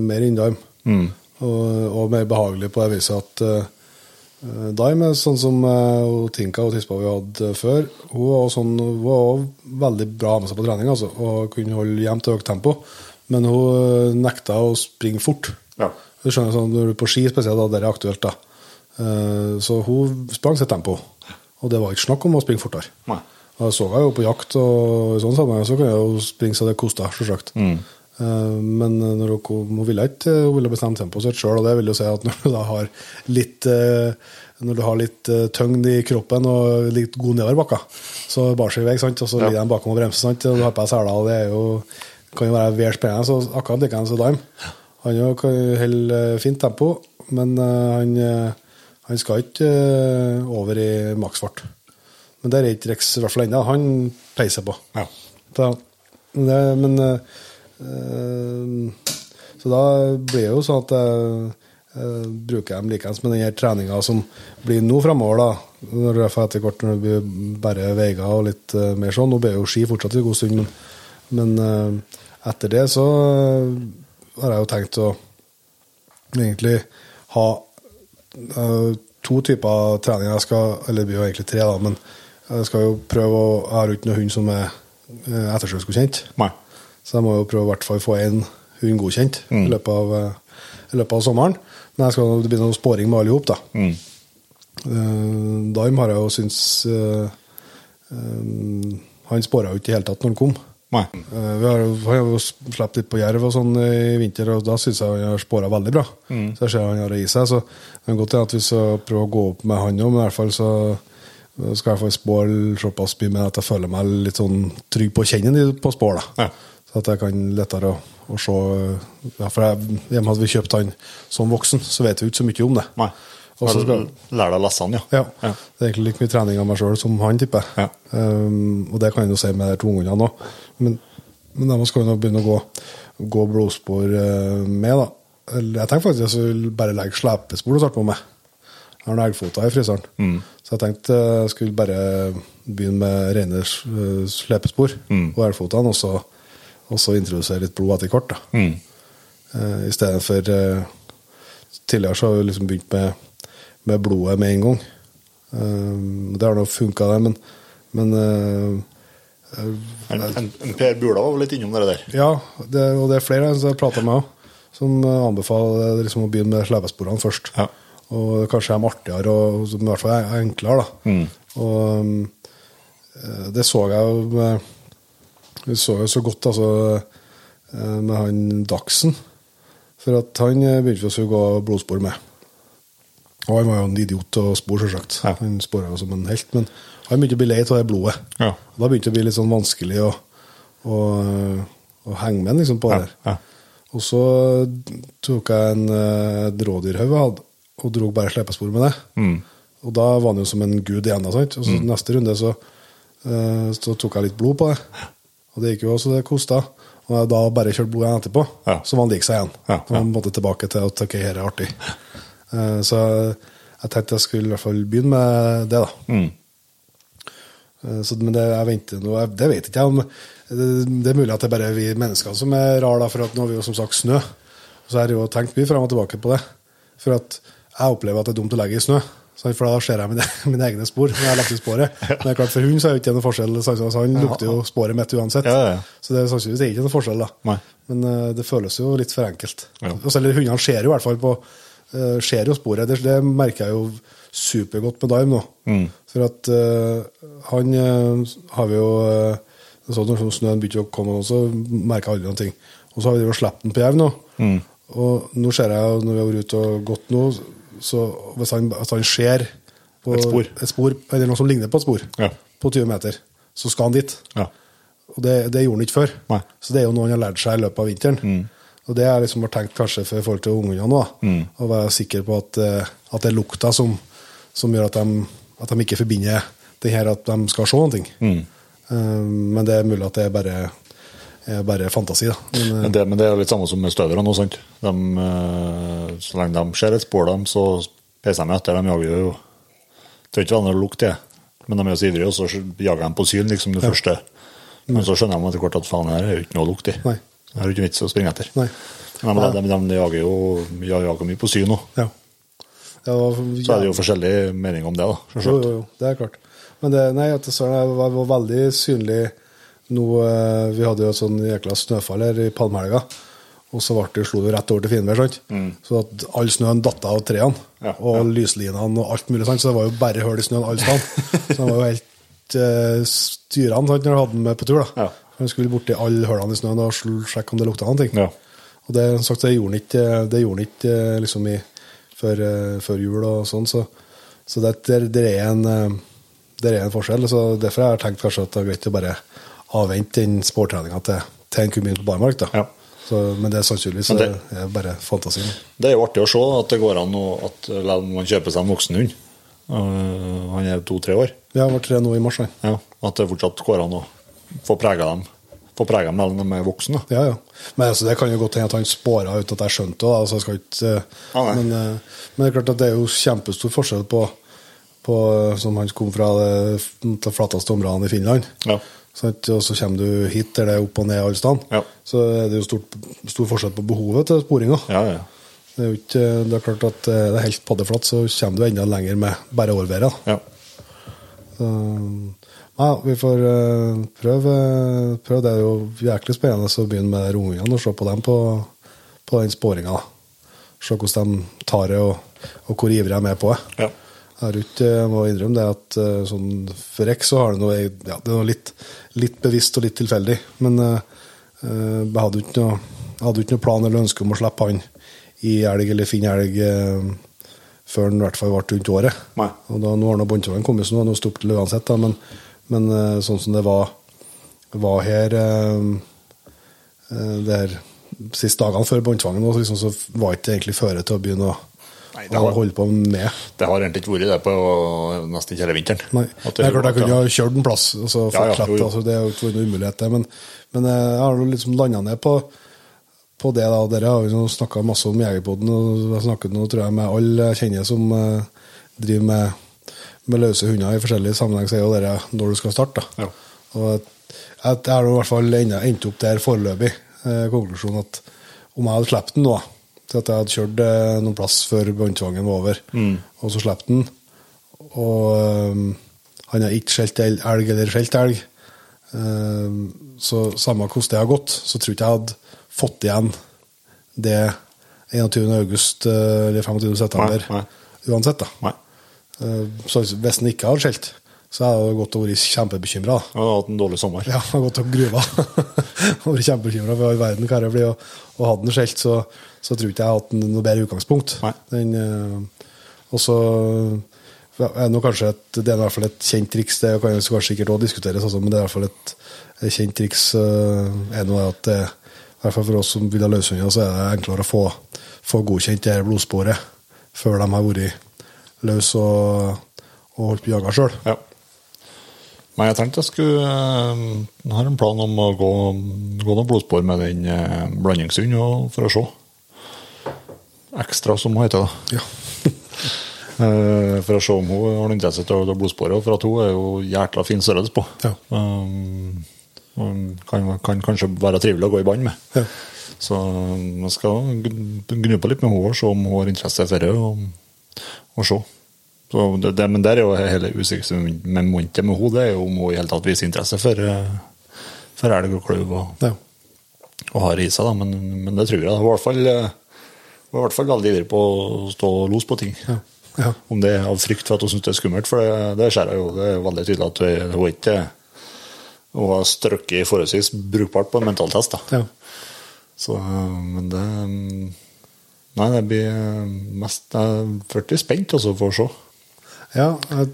mer enn Dime. Mm. Og, og mer behagelig på det viset at uh, Dime er sånn som uh, Tinka og Tispa vi hadde før. Hun var, sånn, hun var også veldig bra med seg på trening altså, og kunne holde jevnt og høyt tempo. Men hun nekta å springe fort. Ja. Du skjønner, sånn, Når du er på ski spesielt, da, der er aktuelt. da. Uh, så hun sprang sitt tempo. Og det var ikke snakk om å springe fortere. Nei. Og jeg så henne jo på jakt, og i sånn sammenheng så kan jeg jo springe så det kosta, selvsagt. Mm. Eh, Men når hun, hun ville ikke hun ville bestemme tempoet sitt sjøl, og det vil jo si at når du da har litt eh, når du har litt eh, tyngd i kroppen og litt god nedoverbakka, så bar seg i vei, sant? og så Ja. ligger de bakom og bremser, sant? og du har på deg seler, og det er jo, kan jo være vel spennende. Så akkurat likeens som Dime. Han òg kan jo holde eh, fint tempo, men eh, han, eh, han skal ikke over i maksfart. Men der er ikke Rex i hvert fall ennå. Han peiser på. Ja. Da, det, men eh, Så da blir det jo sånn at jeg, øh, bruker dem likeens. med den treninga som blir nå framover, da, når det er etter hvert når det blir bare veier og litt øh, mer sånn Nå blir jo ski fortsatt en god stund, men, men etter det så har jeg jo tenkt å egentlig ha uh, to typer trening. Jeg skal, eller det blir jo egentlig tre, da, men jeg skal jo prøve å Jeg har jo ikke noen hund som er eh, ettersøksgodkjent. Så jeg må jo prøve å i hvert fall få én hund godkjent i, løpet av, eh, i løpet av sommeren. Men jeg skal det blir noe sporing med alle i hop, da. Mm. Uh, Daim har jeg jo syntes uh, um, Han spora jo ikke i det hele tatt når han kom. Nei. Eh, vi har, jo- han har sluppet litt på jerv og sånn i vinter, og da syns jeg han har spora veldig bra. Så jeg ser han har det i seg. Så det kan godt hende at vi skal prøve å gå opp med han òg, men i hvert fall så skal jeg få spåre såpass mye med at jeg føler meg litt sånn trygg på å kjenne på spår. da. Ja. Så at jeg kan lettere å, å se ja, For jeg, hadde vi kjøpt han som voksen, så vet vi ikke så mye om det. Nei. Og så skal- Lær deg lasagne. ja. Ja. Det er egentlig like mye trening av meg sjøl som han, tipper jeg. Ja. Um, og det kan jeg jo si med de to ungene òg. Men, men de skal jo nå begynne å gå, gå blodspor eh, med, da. Jeg tenker faktisk at jeg skulle bare legge slepespor og starte på med. Jeg har noen elgfoter i fryseren. Mm. Så jeg tenkte jeg skulle bare begynne med rene eh, slepespor Mm. og elgfotene, og så, og så introdusere litt blod etter hvert. Mm. Uh, I stedet for uh, Tidligere så har vi liksom begynt med, med blodet med en gang. Eh, det har nå funka, det, men, men eh, En, en, en Per Bula var litt innom det der. Ja, det, og det er flere som jeg prater med òg, som eh, anbefaler liksom, å begynne med slepesporene først. Ja. Og kanskje de er artigere og i hvert fall er enklere. da. Og um, eh, det så jeg jo Vi så jo så godt altså, med han Dagsen. For at han begynte vi å suge blodspor med. Og han var jo en idiot å spore, selvsagt. Ja. Han spora jo som en helt. Men han begynte å bli lei av det blodet. Ja. Da begynte det å bli litt sånn vanskelig å, å, å henge med liksom, på det Ja, der. ja. Og så tok jeg en uh, rådyrhaug jeg hadde, og dro bare slepespor med det. Mm. Og da var han jo som en gud igjen. Og så neste runde så, uh, så tok jeg litt blod på det. Og det gikk jo også, det kosta. Og da bare kjørte blod igjen etterpå, Ja. så var han lik seg igjen. Ja, Og han måtte tilbake til at ok, her er artig. Eh, så jeg tenkte jeg skulle i hvert fall begynne med det, da. Mm. Eh, Så, men det, jeg venter nå, det vet ikke jeg om det, er mulig at det er bare vi mennesker som er rare, for at nå har vi jo som sagt snø. Så jeg har jo tenkt mye frem og tilbake på det. For at jeg opplever at det er dumt å legge i snø. For da ser jeg mine, mine egne spor når jeg har lagt i sporet. Men det er klart for hund så er det ikke noe forskjell. Så han lukter jo sporet mitt uansett. Ja, ja. Så det er sannsynligvis ikke noe forskjell. da. Nei. Men eh, det føles jo litt for enkelt. Ja. Og så, eller Hundene ser jo i hvert fall på uh, skjer jo sporet. Det, det merker jeg jo supergodt med Daim nå. Mm. For at uh, han uh, har vi jo så Når snøen begynte å komme, så merka jeg aldri noen ting. Og så har vi jo sluppet den på jerv nå. Mm. Og nå ser jeg jo, når vi har vært ute og gått nå, så hvis han, hvis han ser på Et spor. et spor, eller noe som ligner på et spor, Ja. på 20 meter, så skal han dit. Ja. Og det, det gjorde han ikke før. Nei. Så det er jo noe han har lært seg i løpet av vinteren. Og det jeg liksom har tenkt kanskje for i forhold til ungene nå, Mm. å være sikker på at, eh, at det er lukta som, som gjør at de, at de ikke forbinder det her at de skal se noe. Mm. men det er mulig at det er bare, er bare fantasi, da. Men, eh, Men det, men det er litt samme som med støverne. De, eh, så lenge de ser et spor, dem, så peiser de etter. De jager jo er ikke vanlig å lukte det, men de er jo så ivrige, og så jager de på syn, liksom det første. Men så skjønner de etter hvert at faen, her er jo ikke noe lukt i. Nei. Det er jo ikke vits å springe etter. Nei. Men de, de, de, jager jo jager mye på syn nå. ja. Ja, var, Så er det jo forskjellig mening om det, da. Jo, jo, jo, det er klart. Men det, nei, at det var, var veldig synlig nå eh, Vi hadde jo et sånn jækla snøfall her i palmehelga, og så ble det, slo det rett over til finvær. sant? Så at all snøen datt av trærne, Ja, og lyslinene og alt mulig. sant? Så det var jo bare hull i snøen alle steder. så de var jo helt uh, styrende når du hadde den med på tur. da. Ja. Han skulle borti alle hullene i snøen og sjekke om det lukta noe. Ja. Og det, sagt, det gjorde han ikke, det gjorde ikke eh, liksom i, før, eh, før jul og sånn, så, så det, det, det, er en, eh, det er en forskjell. Så derfor har jeg tenkt kanskje at det er greit å bare avvente den sportreninga til, til en kunne begynne på barmark. da. Ja. Så, men det er sannsynligvis det- det er bare fantasien. Det er jo artig å se at det går an å, at man kjøper seg en voksen hund. Uh, han er to-tre år. Ja, han ble tre nå i mars. Ja, at det fortsatt går an å få prega dem få prega dem når de er voksne. Ja, ja. Men altså, det kan jo godt hende at han spåra ut at jeg skjønte det. Altså, jeg skal ikke, eh, Ja, men, eh, men det er klart at det er jo kjempestor forskjell på, på eh, som han kom fra det, de flateste områdene i Finland. Ja. Sant? Og så kommer du hit der det er opp og ned alle steder. Ja. Så er det jo stort, stor forskjell på behovet til sporinga. Ja, ja. Det er jo ikke, det er klart at det er helt paddeflatt, så kommer du enda lenger med bare årværet. ja. Så, ja, vi får eh, prøve, prøve. Det er jo jæklig spennende å begynne med ungene og se på dem på, på den sporinga. Se hvordan de tar det, og, og hvor ivrige de er på det. Ja. Jeg må innrømme det at eh, sånn, for Rex så har det noe, ja, det er noe litt, litt bevisst og litt tilfeldig. Men eh, jeg hadde ikke noe, hadde ikke noe plan eller ønske om å slippe han i elg eller finne elg uh, før han i hvert fall ble rundt året. Nei. Og da, nå har nå båndtvangen kommet, så nå er det stoppet uansett. Da, men men eh, sånn som det var, var her eh, eh, der siste dagene før båndtvangen, liksom, så var det ikke egentlig føre til å begynne å, Nei, det har- holde på med. Det har egentlig ikke vært det på nesten hele vinteren. Nei, det er klart jeg kunne ha kjørt en plass. Altså, Ja, ja, jo, jo. altså, det har ikke ikke noen umulighet, det. Men, men jeg har liksom landa ned på, på det. da, Dere har jo snakka masse om Jegerpoden, og jeg har snakket nå, tror jeg, med alle jeg kjenner som eh, driver med, med løse hunder i forskjellige sammenheng, så er jo det når du skal starte. Ja. Og jeg, jeg har i hvert fall endt opp der foreløpig. Eh, konklusjonen at om jeg hadde sluppet den nå, til at jeg hadde kjørt eh, noen plass før båndtvangen var over, og så sluppet den, og um, han har ikke skjelt elg eller skjelt elg, um, så samme hvordan det har gått, så tror jeg ikke jeg hadde fått igjen det 21. august eh, eller 25. september Nei, uansett. da. Nei. Eh, Så hvis han ikke hadde skjelt, så hadde jeg gått og vært kjempebekymra. Han har hatt en dårlig sommer. Ja, han gått og gruva. vært kjempebekymra for all verden hva det blir. Og, og hadde den skjelt, så, så tror ikke jeg hatt noe bedre utgangspunkt. Den, eh, og så er nå kanskje et, det er i hvert fall et kjent triks, det kan kanskje sikkert også diskuteres, altså, men det er i hvert fall et, et kjent triks eh, er nå at det, i hvert fall for oss som vil ha løshunder, så er det enklere å få, få godkjent det her blodsporet før de har vært løse og, og holdt på jaga sjøl. Ja. Men jeg tenkte jeg skulle eh, Jeg har en plan om å gå, gå noen blodspor med den eh, blandingshunden for å se. Ekstra, som hun heter. da. Ja. Eh, For å se om hun har interesse av blodsporet. For at hun er jo jækla fin størrelse på. Ja. Um, og kan, kan kanskje være trivelig å gå i bånd med. Ja. Så jeg skal gn- gnu på litt med henne og se om hun har interesse for det. Og, og se. Så det, det, men der er jo hele usikkerheten med momentet med henne, det er jo om hun i hele tatt viser interesse for, eh, for elg og klauv og, Ja. og har i seg. Men, men det tror jeg. Hun var eh, hun var i hvert fall veldig ivrig på å stå og lose på ting. Ja. Ja. Om det er av frykt for at hun syns det er skummelt, for det, det jeg jo. Det er veldig tydelig at hun, er ikke Hun har strøkket forholdsvis brukbart på en mentaltest. da. Ja. Så, øh, men det øh, Nei, det blir øh, mest Jeg er først spent også for å se. Ja, jeg,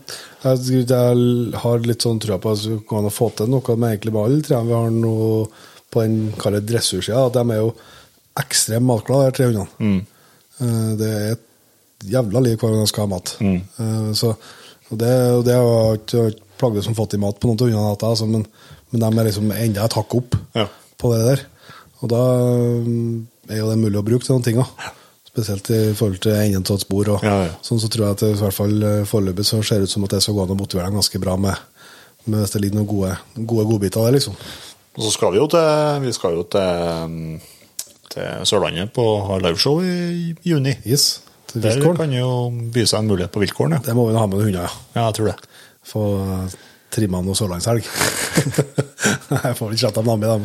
jeg, jeg har litt sånn trua på at vi kan få til noe med egentlig med alle vi har noe på den kallet dressursida. De er jo ekstremt matglade, de tre hundene. Mm. Det er et jævla liv hver gang de skal ha mat. Mm. Så, og det, og det har ikke plagget som fått i mat på noen av hundene, altså, men, men de er liksom enda et hakk opp Ja. på det der. Og da er jo det mulig å bruke til noen ting òg. Spesielt i forhold til spor. Og, Ja, ja. Sånn så tror jeg at det i hvert fall eh, foreløpig så ser det ut som at det skal gå an å motivere dem ganske bra med, med hvis det ligger noen gode, gode godbiter der, liksom. Og så skal vi jo til, vi skal jo til, til Sørlandet på liveshow i juni. Yes. Til Der kan jo by seg en mulighet på vilkårene. Ja. Det må vi ha med noen hunder, ja. ja, jeg tror det. Få eh, trimma noe sørlandshelg. jeg får vel ikke slett dem med, da.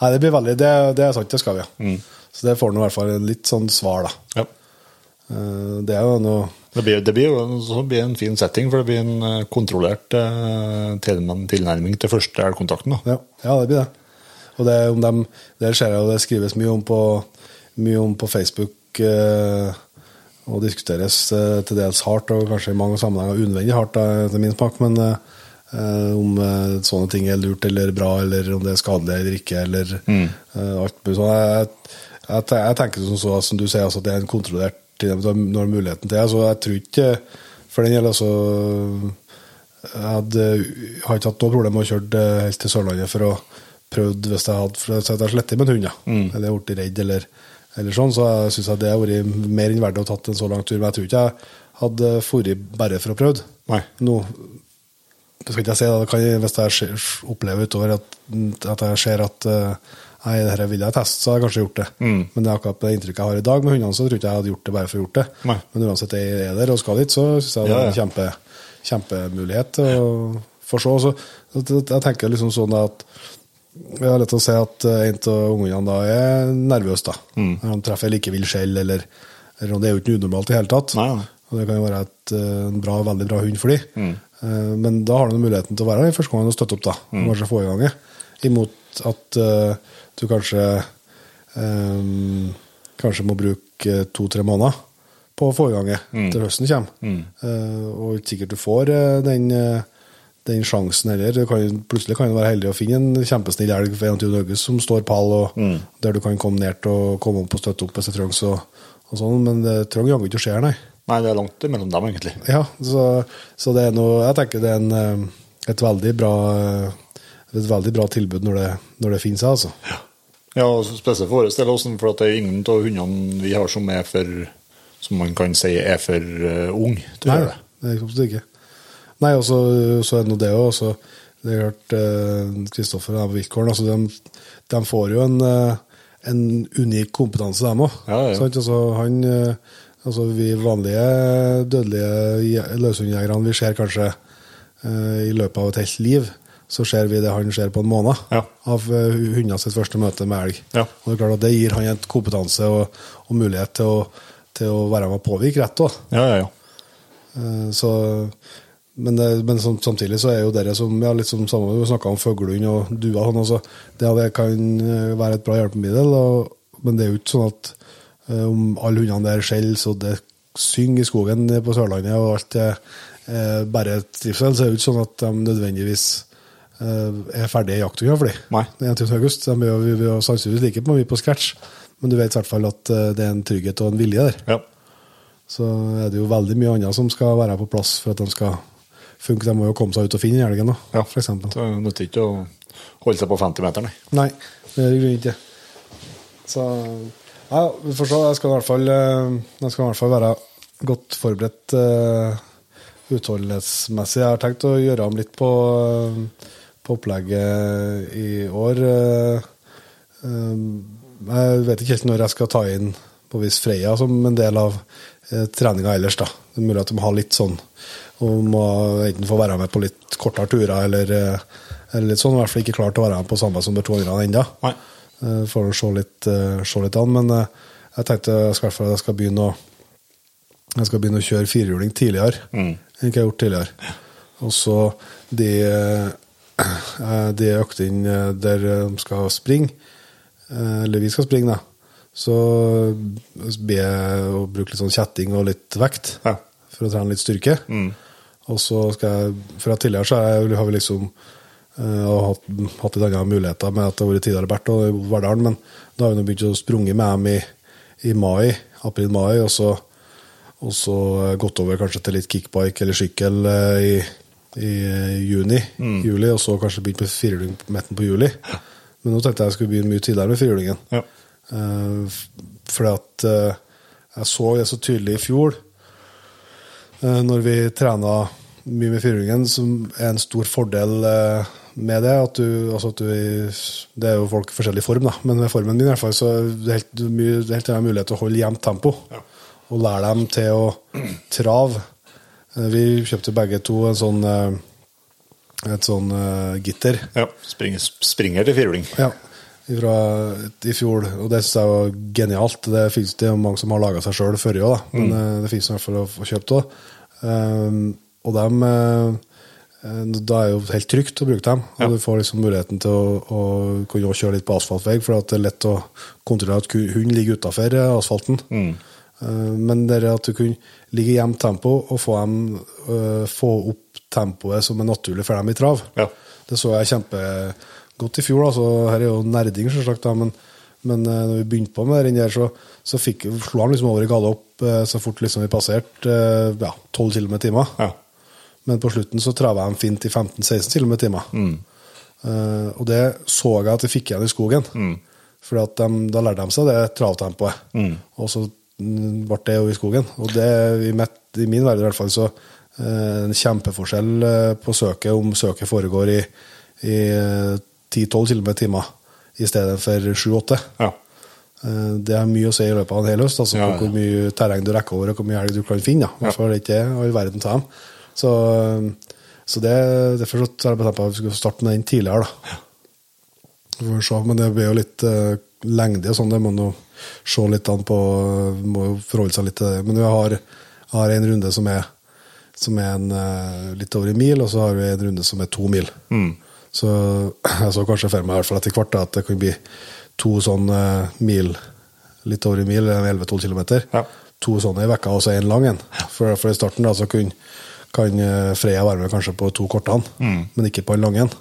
Nei, det blir veldig Det, det er sant, det skal vi, ja. Så det får nå i hvert fall en litt sånn svar, da. Ja. Eh, Det er jo noe Det blir, det blir jo blir en fin setting, for det blir en eh, kontrollert eh, tilnærming til første elgkontakten. Ja, ja det blir det. Og det, om dem, det ser jeg det skrives mye om på, mye om på Facebook, eh, og diskuteres eh, til dels hardt, og kanskje i mange sammenhenger unødvendig hardt, etter min smak, men eh, om sånne ting er lurt eller bra, eller om det er skadelig eller ikke, eller eh, alt mulig sånn. Jeg, jeg, jeg tenker som så, som du sier, altså, at det er en kontrollert tid når muligheten til det, så jeg tror ikke, for den gjelder altså jeg hadde, har ikke hatt noe problem med å kjøre helt til Sørlandet for å prøve hvis jeg hadde for jeg har slettet med en hund, ja. eller blitt redd, eller, eller sånn, så syns synes det har vært mer enn verdt å tatt en så lang tur. Men jeg tror ikke jeg hadde dratt bare for å prøve. Nei. Nå det skal ikke jeg si, da. Det kan, jeg- hvis jeg opplever utover at, at jeg ser at uh, nei, dette vil jeg teste, så har jeg kanskje gjort det. Men det er akkurat det inntrykket jeg har i dag med hundene, så tror jeg ikke jeg hadde gjort det bare for å gjort det. Nei. Men uansett jeg er der og skal dit, så syns jeg det er en kjempe, kjempemulighet å få se. Så, jeg tenker liksom sånn at jeg har lett å se at eh, en av ungene da er nervøs, da. Mm. Når han treffer like vill skjell, eller, eller det er jo ikke unormalt i hele tatt. Nei, nei. Og det kan jo være et, eh, en bra, veldig bra hund for dem. Mm. Eh, Men da har du muligheten til å være der første gang og støtte opp, da. Mm. Kanskje få i gang det. Imot at du kanskje um, Kanskje må bruke to-tre måneder på å få i gang det Mm. til høsten kommer. Eh, og ikke sikkert du får eh, den, eh, den sjansen heller. Kan, plutselig kan du være heldig å finne en kjempesnill elg for 21. august som står pall, og Mm. der du kan komme ned til å komme opp og støtte opp hvis det trengs. Og, og sånn, men det trenger jaggu ikke å skje, nei. Nei, det er langt mellom dem, egentlig. Ja, så, så det er noe Jeg tenker det er en, et veldig bra et veldig bra tilbud når det, når det finnes, altså. Ja, og spesielt for vår del for at det er ingen av hundene vi har som er for Som man kan si er for uh, ung til å Nei, gjøre det. er absolutt ikke. Nei, og så, så er det nå det òg. Det er klart Kristoffer og Vilkårn altså de, de får jo en, eh, en unik kompetanse, dem òg. Ja, ja. Altså, han, eh, altså, vi vanlige dødelige je- løshundjegerne vi ser kanskje uh, i løpet av et helt liv, så ser vi det han ser på en måned Ja. av uh, hundene sitt første møte med elg. Ja. Og det er klart at det gir han en kompetanse og, og mulighet til å, til å være med og påvirke rett òg. Ja, ja, ja. Eh, Så, men det, men sam- samtidig så er jo dere som ja, litt som samme, Vi snakka om fuglehund og duer. Sånn, altså, det, det kan eh, være et bra hjelpemiddel, og, men det er jo ikke sånn at eh, om alle hundene der skjeller så det synger i skogen på Sørlandet, og alt er eh, bare trivsel, så er det jo ikke sånn at de nødvendigvis eh, er ferdige dem. Nei. 21. august. De er jo, vi jo sannsynligvis like mye på scratch, men du vet i hvert fall at eh, det er en trygghet og en vilje der ja. så er det jo veldig mye annet som skal være på plass for at de skal funke. De må jo komme seg ut og finne elgen, da, Ja. eksempel. Det nytter ikke å holde seg på 50 meter, nei. Nei, det gjør ikke. Så ja, vi får se. Jeg skal i hvert fall, eh, jeg skal i hvert fall være godt forberedt uh, utholdenhetsmessig. Jeg har tenkt å gjøre om litt på, eh, på opplegget i år. eh, eh, jeg vet ikke helt når jeg skal ta inn på vis Freya som en del av uh, treninga ellers. da. Det er mulig at de har litt sånn og må enten få være med på litt kortere turer eller, eh, eller litt sånn. I hvert fall ikke klart å være med på samme som de to andre ennå. Eh, Får se litt, eh, se litt an. Men eh, jeg tenkte jeg skal, jeg skal begynne å jeg skal begynne å kjøre firehjuling tidligere enn jeg har gjort tidligere. Og så de, eh, økt inn der de skal springe, eh, eller vi skal springe, da, så ber jeg å bruke litt sånn kjetting og litt vekt Ja. for å trene litt styrke. Og så skal jeg, For at tidligere så har, jeg, har vi liksom og hatt, hatt litt andre muligheter med at det har vært tidligere Bert og Verdalen, men da har vi nå begynt å sprunge med dem i, i mai, april-mai, og og så eh, gått over kanskje til litt kickbike eller sykkel eh, i, i juni, juni, juli, og så kanskje begynt med firehjuling midten på juli. Men nå tenkte jeg jeg skulle begynne mye tidligere med firhjulingen. Ja. Eh, fordi at eh, jeg så det så tydelig i fjor, eh, når vi trena mye med firhjulingen, som er en stor fordel eh, med det. At du, altså at du, det er jo folk i forskjellig form, da, men med formen min i hvert fall, så er det helt, mye, det er helt mulighet til å holde jevnt tempo. Og lære dem til å trave. Eh, Vi kjøpte begge to en sånn, eh, et sånn uh, gitter. ja. Springer, springer til firhjuling. Ja, fra i fjor, og det synes jeg var genialt. Det finnes det er mange som har laga seg sjøl før òg, da. men eh, det finnes i hvert fall å få kjøpt òg. og dem eh, eh, Da er det jo helt trygt å bruke dem. Og Ja. du får liksom muligheten til å, å kunne kjøre litt på asfaltvei, for at det er lett å kontrollere at hunden ligger utafor asfalten. Eh, Men det er at du kunne ligge i jevnt tempo og få, dem, uh, få opp tempoet som er naturlig for dem i trav. Ja. Det så jeg kjempegodt i fjor. Altså, her er jo nerding, selvsagt, da, men, men uh, når vi begynte på med den der, så, så fikk, slo han liksom over i galopp uh, så fort liksom vi passerte uh, ja, 12 km i timen. Ja. Men på slutten så trava de fint i 15-16 km i timen. Eh, og det så jeg at de fikk igjen i skogen. For at da lærte de seg det travtempoet. Og så mm, ble det jo i skogen. Og det, i, mitt, i min verden i hvert fall, så eh, en kjempeforskjell eh, på søket om søket foregår i, i eh, 10-12 km i timen i stedet for 7-8. Ja. Eh, Det har mye å si i løpet av en hel høst, altså Ja, ja. hvor mye terreng du rekker over, og hvor mye elg du kan finne. I hvert fall er ikke all verden til dem. Så, så det, derfor så har jeg bestemt meg for at vi skal starte med den tidligere. da. Vi får se, men det blir jo litt eh, lengde og sånn, det må jo se litt an på. Må jo forholde seg litt til det. Men vi har, har en runde som er, som er en, eh, litt over en mil, og så har vi en runde som er to mil. Så jeg så kanskje for meg i hvert fall etter hvert at det kan bli to sånne mil, litt over en mil, 11-12 km. Ja. To sånne i vekka, og så en lang en. For, for i starten da, så kun, kan eh, Freya være med kanskje på to kortene, men ikke på en lang en.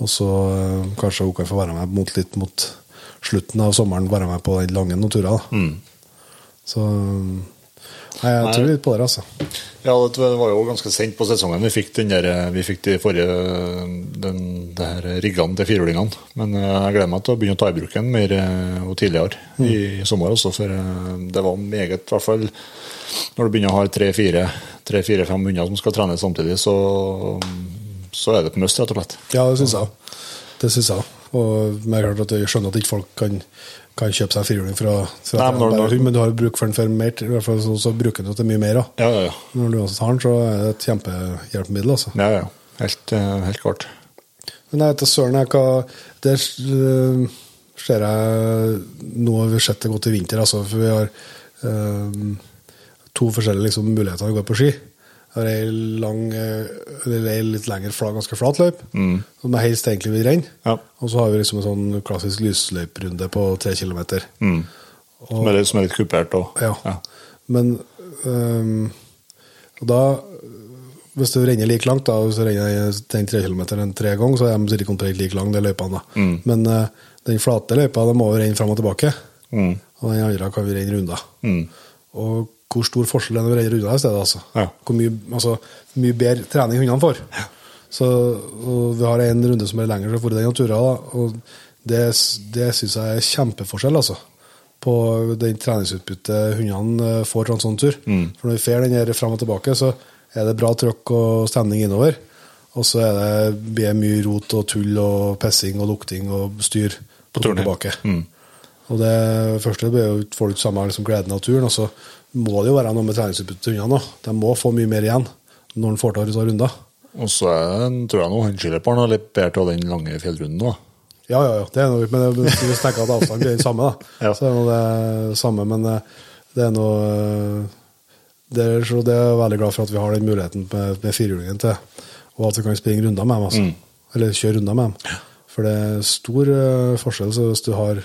Og så eh, kanskje hun kan få være med mot, litt mot slutten av sommeren, være med på den lange turer. Da. Så Nei, jeg tror litt på det, altså. Ja, det var jo ganske sent på sesongen vi fikk den der, vi fikk de forrige den, det her riggene til firehjulingene. Men eh, jeg gleder meg til å begynne å ta i bruk den mer eh, og tidligere i, i sommer også, for eh, det var meget, i hvert fall når du begynner å ha tre-fire-fem hunder som skal trene samtidig, så, så er det på must, rett og slett. Ja, det syns jeg. Det syns jeg. Og det er klart at jeg skjønner at ikke folk kan, kan kjøpe seg en firehjuling fra, fra Nei, men når- men du har bruk for den for mer, i hvert fall så, så bruker du den til mye mer. Da. Ja, ja, ja. Når du også har den, så er det et kjempehjelpemiddel. Altså. ja, ja. Helt, eh, helt klart. Men jeg vet da søren hva Der øh, ser jeg Nå har vi sett det godt i vinter, altså, for vi har øh, to forskjellige liksom, muligheter å gå på ski. Har ei lang, eller ei litt lengre, flat, ganske flat løype, som jeg helst egentlig vil renne. Ja. Og så har vi liksom en sånn klassisk lysløyperunde på tre kilometer. Som er litt, som er litt kupert òg. Ja. Men um, da Hvis du renner like langt, da, hvis du renner den tre kilometeren tre ganger, så er de sikkert omtrent like lang, de løypene. da. Men uh, den flate løypa de må vi renne fram og tilbake. Og den andre kan vi renne runder. Og hvor stor forskjell det er når vi renner runder i stedet? altså. Ja. Hvor mye, altså, mye bedre trening hundene får. Så og Vi har en runde som er lengre, så får den turer. da, og Det, det syns jeg er kjempeforskjell. altså på den treningsutbyttet hundene eh, får fra en sånn tur. For når vi får den her fram og tilbake, så er det bra trøkk og stemning innover. Og så er det blir det mye rot og tull og pissing og lukting og styr på turen turen tilbake. Og det første blir jo får du ikke samme liksom, gleden av turen, og så må det jo være noe med treningsutbyttet til hundene òg. De må få mye mer igjen når de får til ta runder. Og så tror jeg nå han skiløperen har litt bedre til den lange fjellrunden da. Ja, ja, ja. Det er noe, men hvis du tenker at avstanden blir den samme, da, Ja. så er noe det samme. Men eh, det er noe eh, det er, så det er jeg veldig glad for at vi har den muligheten med, med firehjulingen til, og at vi kan springe runder med dem. Altså. Eller kjøre runder med dem. For det er stor eh, forskjell. så hvis du har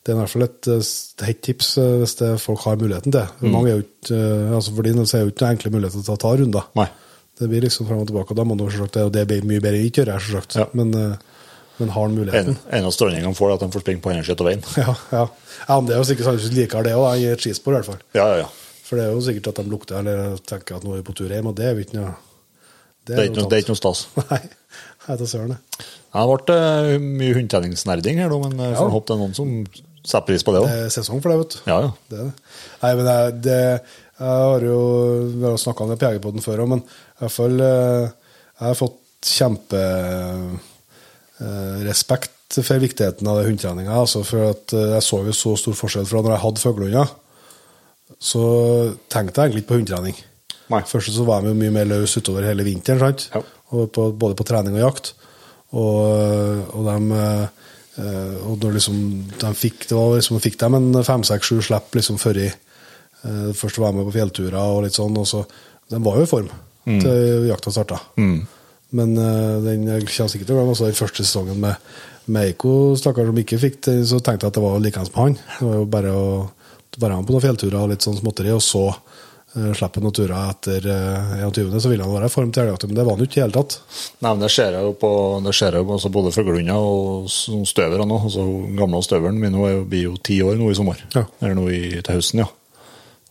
Det er i hvert fall et, eh, hett tips eh, hvis det folk har muligheten til. Mange er jo ikke, eh, altså For din del er det jo ikke enkle muligheter til å ta runder. Nei. Det blir liksom fram og tilbake, og da må du selvsagt det, og det blir mye bedre ikke gjøre, selvsagt. Ja. Men, men har han muligheten. En, en av de får, er at de får springe på andre siden av veien. Ja, ja. ja, men det er jo sikkert sannsynligvis likere liker det òg, i et skispor i hvert fall. Ja, ja, ja. For det er jo sikkert at de lukter eller tenker at nå er vi på tur hjem, og det er jo ikke noe Det er ikke noe, det er ikke noe stas. Nei, jeg tar søren, det. Det eh, mye hundetreningsnerding her men jeg får Ja. håpe det er noen som setter pris på det Det er sesong for det, vet du. Ja, ja. Det det. Nei, men jeg, det, jeg har jo Vi har snakka om det på Jegerpodden før òg, men i hvert fall eh, Jeg har fått kjemperespekt for viktigheten av det hundetreninga. Altså for at eh, jeg så jo så stor forskjell fra når jeg hadde fuglehunder. Så tenkte jeg egentlig ikke på hundetrening. Nei. Først så var de mye mer løs utover hele vinteren? Ja. Og på, både på trening og jakt. Og, og de eh, og da liksom de fikk, det var liksom, fikk dem en fem, seks, sju slipp liksom før i uh, først var jeg med på fjellturer og litt sånn, og så De var jo i form til jakta starta. Men uh, den jeg kommer sikkert til å glemme den første sesongen med, med Eiko, stakkar, som ikke fikk det, så tenkte jeg at det var likeens med han. Det var jo bare å være med på noen fjellturer og litt sånn småtteri, og så uh, han å ture etter uh, 21., så ville han være i form til elgjakta, men det var han jo ikke i det hele tatt. Nei, men det ser jeg jo på det ser jeg jo på altså både fuglehunder og støvere nå. Altså, gamle støveren min hun blir jo ti år nå i sommer. Ja. Eller nå i, til høsten, ja.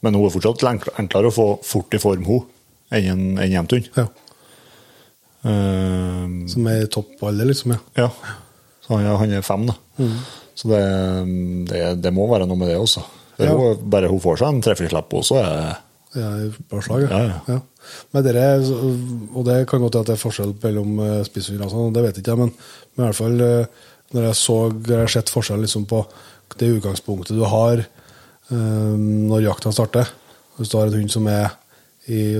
Men hun er fortsatt enklere å få fort i form, hun, enn en enn hjemtun. Ja. Eh, Som er i toppalder, liksom. ja. ja. Så han, han er fem, da. Så det, det, det må være noe med det også. Ja. jo bare hun får seg en treffer så også, er Det er i slag, Ja, ja. ja. Men dere, og det kan godt hende at det er forskjell mellom spissfyr og sånn, det vet ikke jeg, men, men i hvert fall eh, når jeg så jeg har sett forskjell liksom på det utgangspunktet du har um, når jakta starter Hvis du har en hund som er i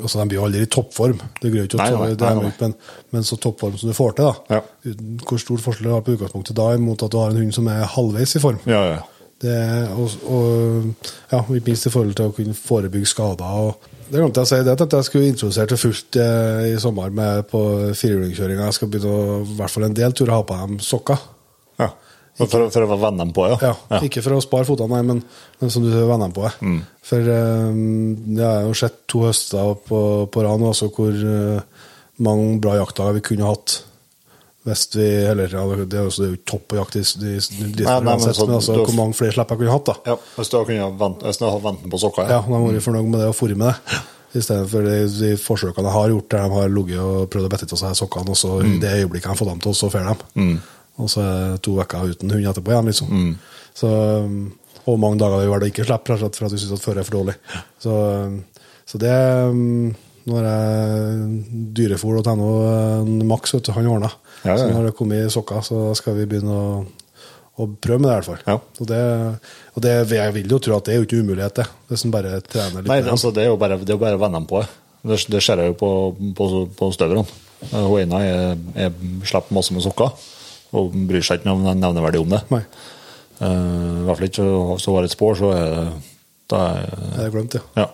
altså De blir jo aldri i toppform, det grør ikke å ta- ikke, men, men så toppform som du får til. da Ja. Hvor stor forskjell du har på utgangspunktet da mot at du har en hund som er halvveis i form. Ja, ja. Det, og, og ja, ikke minst i forhold til å kunne forebygge skader. Og det glemte jeg å si, det at jeg skulle introdusere til fullt eh, i sommer med på firehjulingkjøringa. Jeg skal begynne å, i hvert fall en del turer ha på dem sokker. ja. For, for, for å venne dem på, ja. Ja, Ikke for å spare fotene, nei, men, men som du venner dem på. Mm. For eh, jeg har jo sett to høster på, på rad altså, hvor eh, mange bra jaktdager vi kunne hatt. Hvis vi, eller, ja, det er jo ikke topp på jakt, i- men uansett, men altså, hvor mange flere slipper jeg kunne hatt. da. Ja, Hvis du kunne vent, hvis hadde ventet på sokka, Ja, da må vært fornøyd med det og formet med det. I stedet for de, de forsøkene jeg har gjort der de har ligget og prøvd å bette av seg sokkene, og så i det øyeblikket jeg får dem til, så får dem. Og så er det to uker uten hund etterpå igjen, liksom. Så, um, og mange dager i hverdagen ikke slipper, rett og slett for at du syns at føret er for dårlig. Så, um, så det um, Nå har jeg dyrefôr.no, en Max, vet du, han ordna. Ja. Så nå har det kommet sokker, så skal vi begynne å, å prøve med det, i hvert fall. Ja. Og, det, og det, jeg vil jo tro at det er jo ikke umulighet, det. Hvis en bare trener litt. Nei, altså, det er jo bare, det er jo bare å venne dem på det. Det, det ser jeg jo på, på, på støverne. Eh, Hun ene er, slipper masse med sokker og bryr seg ikke noe nevneverdig om det. Nei, Uh, I hvert fall ikke hvis hun har et spår, så er det da er, det er glemt, ja. ja.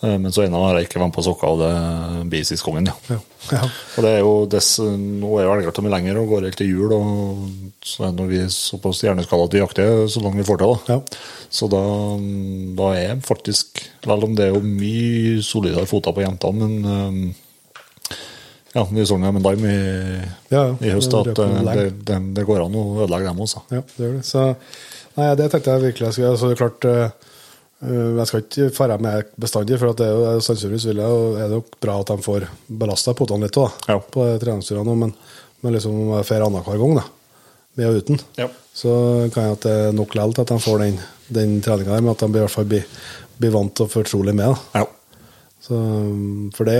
Eh, Men så ennå har jeg ikke vært på sokka, og det blir sist gangen, ja. ja. ja. Og det er jo dess, Nå er jo elgjakta lenger og går helt til jul, og så er når vi er såpass hjerneskada at vi jakter så langt vi får til. da. Ja. Så da, da er faktisk Vel om det er jo mye solidere føtter på jentene, men um, ja, vi så det en dag i, Ja, i høst at eh, det, det, det går an å ødelegge dem også. Ja, det gjør det. Så nei, det tenkte jeg virkelig jeg skulle gjøre. Så det er klart Jeg skal ikke fare med bestandig, for det er jo sannsynligvis vil jeg, og er det nok bra at de får belasta potene litt da, Ja. på treningsturene. Men, men liksom om jeg får annenhver gang, da, med og uten, Ja. så kan jeg at det er nok likevel til at de får den, den treninga der, men at de i hvert fall blir, blir vant og fortrolig med. da. Ja. Så, um, for det,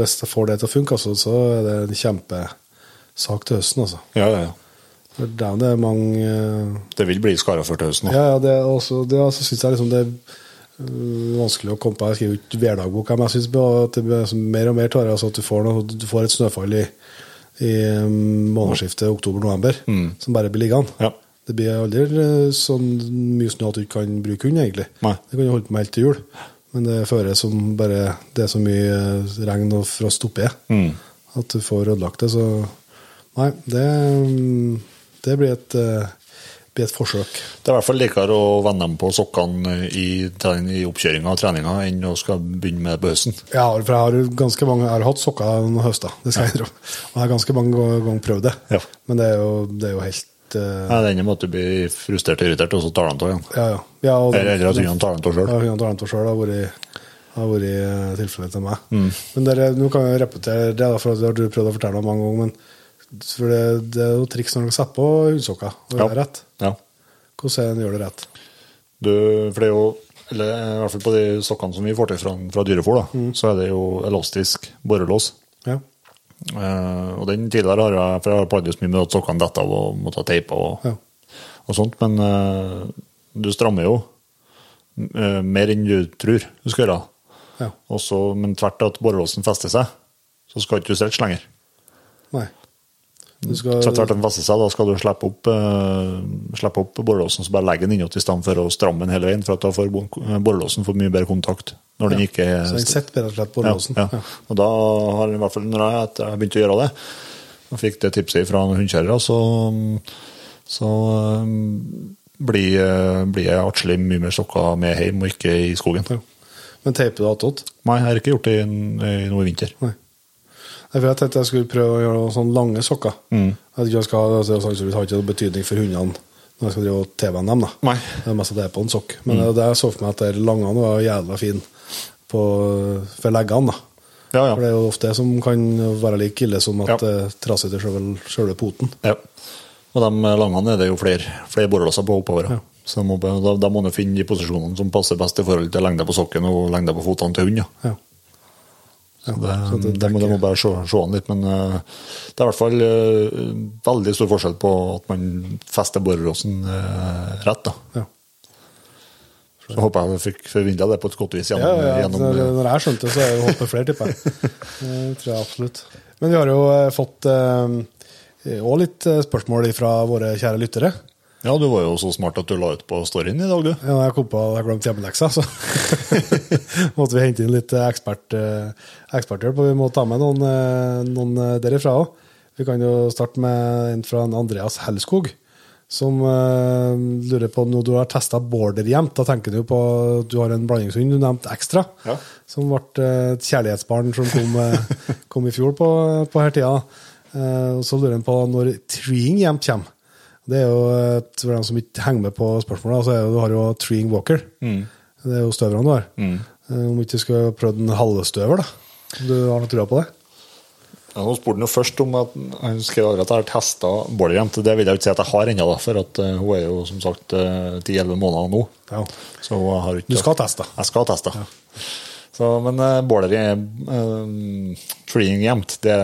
hvis jeg får det til å funke, altså, så er det en kjempesak til høsten. Altså. Ja, ja, ja. For det er- det mange uh, Det vil bli skara før til høsten. Ja, ja, det er også, det altså, synes jeg liksom det er øh, vanskelig å komme på. Jeg skriver jo ikke hverdagbok, men jeg synes at det blir mer og mer tar jeg, altså at du får, noe, du får et snøfall i, i um, månedsskiftet oktober-november som bare blir liggende. Ja. Det blir aldri øh, sånn mye snø at du ikke kan bruke hund, egentlig. Nei. Det kan du holde på med helt til jul. Men det fører som bare Det er så mye regn og frost oppi Mm. at du får ødelagt det. Så nei, det, um, det blir et, øh, blir et forsøk. Det er i hvert fall likere å vende dem på sokkene i, trening- i oppkjøringa og treninga enn å skal begynne med det på høsten. Ja, for jeg har ganske mange Jeg har hatt sokker noen høster, det skal jeg innrømme. Og jeg har ganske mange ganger prøvd det. Ja. Men det er jo, det er jo helt ja, den Det med at frustrert og irritert, og så tar han av igjen. Ja, ja. ja Eller at hundene tar dem av sjøl. Ja, hundene tar han av sjøl. har vært, har vært eh, tilfellet til meg. Mm. Men dere, nå kan jeg repetere det, for det har du prøvd å fortelle meg mange ganger. Men for det, det er jo triks når dere setter på hundsokker og gjør det rett. Ja. Hvordan gjør det rett? Du, for det er jo eller i hvert fall på de sokkene som vi får til fra, fra dyrefôr, da, Mm. så er det jo elastisk borrelås. Ja. Eh, og den tidligere har jeg for jeg har plagdes mye med at sokkene detter av og måtte ha teipa og, Ja. og sånt, men eh, du strammer jo eh, mer enn du tror du skal gjøre. ja. Og så- men tvert at borrelåsen fester seg, så skal ikke du stretche lenger. Nei. Du skal, Så etter til den fester seg, da skal du slippe opp, uh, slippe opp borrelåsen, så bare legge den innåt i stedet for å stramme den hele veien, for at da får borrelåsen for mye bedre kontakt når den Ja. ikke så den sitter rett og slett borrelåsen? ja, ja. ja. Og da har i hvert fall når jeg, jeg begynte å gjøre det, og fikk det tipset fra noen hundekjørere, så, så um, blir, eh, blir jeg atskillig mye mer sokka med hjem og ikke i skogen. Men teiper du attåt? Nei, jeg har ikke gjort det i, i noe vinter. Nei. Nei, vet Jeg tenkte jeg skulle prøve å gjøre sånne lange sokker. Mm. Jeg jeg skal, altså, sannsynligvis har ikke noe betydning for hundene når jeg skal drive og TV-en dem. da. Nei. Mm. Det er mest at det er på en sokk. Men det, det jeg så for meg at de langene var jævla fine på, for leggene. da. Ja, ja. For det er jo ofte det som kan være like ille som at Ja. det traser til sjøl- sjølve poten. Ja. Og de langene er det jo flere, flere borrelåser på oppover. ja. Så da, må man finne de posisjonene som passer best i forhold til lengda på sokken og lengda på fotene til hund. Ja. Ja. Så det, så det det, må, det må bare se, se an litt, men uh, det er i hvert fall uh, veldig stor forskjell på at man fester borrelåsen uh, rett. da. Ja. Så håper jeg jeg fikk formidla det på et godt vis Ja, gjennom, ja, gjennom når, eh, når jeg skjønte det, så er det hoppet flere, tipper jeg. Det tror jeg absolutt. Men vi har jo eh, fått òg litt eh, spørsmål fra våre kjære lyttere. Ja, du var jo så smart at du la ut på storyen i dag, du. Ja, jeg kom på at jeg glemte hjemmeleksa, så måtte vi hente inn litt eh, ekspert, eh, eksperthjelp. Og vi må ta med noen, eh, noen derifra òg. Vi kan jo starte med en fra Andreas Hellskog, som uh, lurer på når du har testa borderjevnt. Da tenker du på at du har en blandingshund du nevnte ekstra, Ja. som ble et kjærlighetsbarn som kom, kom i fjor på, på her tida. Uh, og så lurer han på når treeing jevnt kommer. Det er jo, et- for dem som ikke henger med på spørsmålet, så er jo, du har jo treeing walker. Det er jo støverne du har. Mm. Om ikke du skulle prøvd en halvstøver, da? Du har noe trua på det? Ja, nå spurte han jo først om at han skrev at jeg har testa Borderjevnt. Det vil jeg jo ikke si at jeg har ennå, for at eh, hun er jo som sagt eh, 10-11 måneder nå. Ja. Så hun har ikke Du skal teste. Jeg skal teste. Så, men uh, Båler er uh, treeing jevnt. Det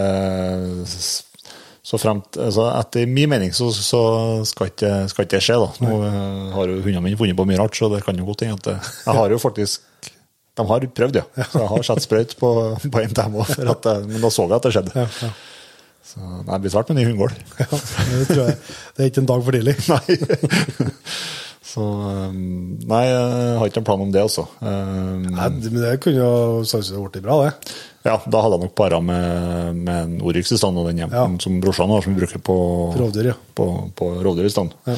så fremt, altså Etter min mening så, så skal, ikke, skal ikke det skje. da. Nå eh, har jo hundene mine funnet på mye rart, så det kan jo godt hende at Jeg har jo faktisk De har prøvd, ja. Så jeg har satt sprøyt på, på en dem òg, men da så jeg at det skjedde. Ja, ja. Så nei, det blir svært med ny hundegård. Ja, det tror jeg. Det er ikke en dag for tidlig. Nei. Så um, Nei, jeg har ikke en plan om det, altså. Um, Nei, men det kunne jo sannsynligvis blitt bra, det. Ja, da hadde jeg nok para med, med en Oryx i stand, og den jevnten Ja. som brorsan har, som vi bruker på Rovdyr, ja. På, på rovdyr i stand. Ja.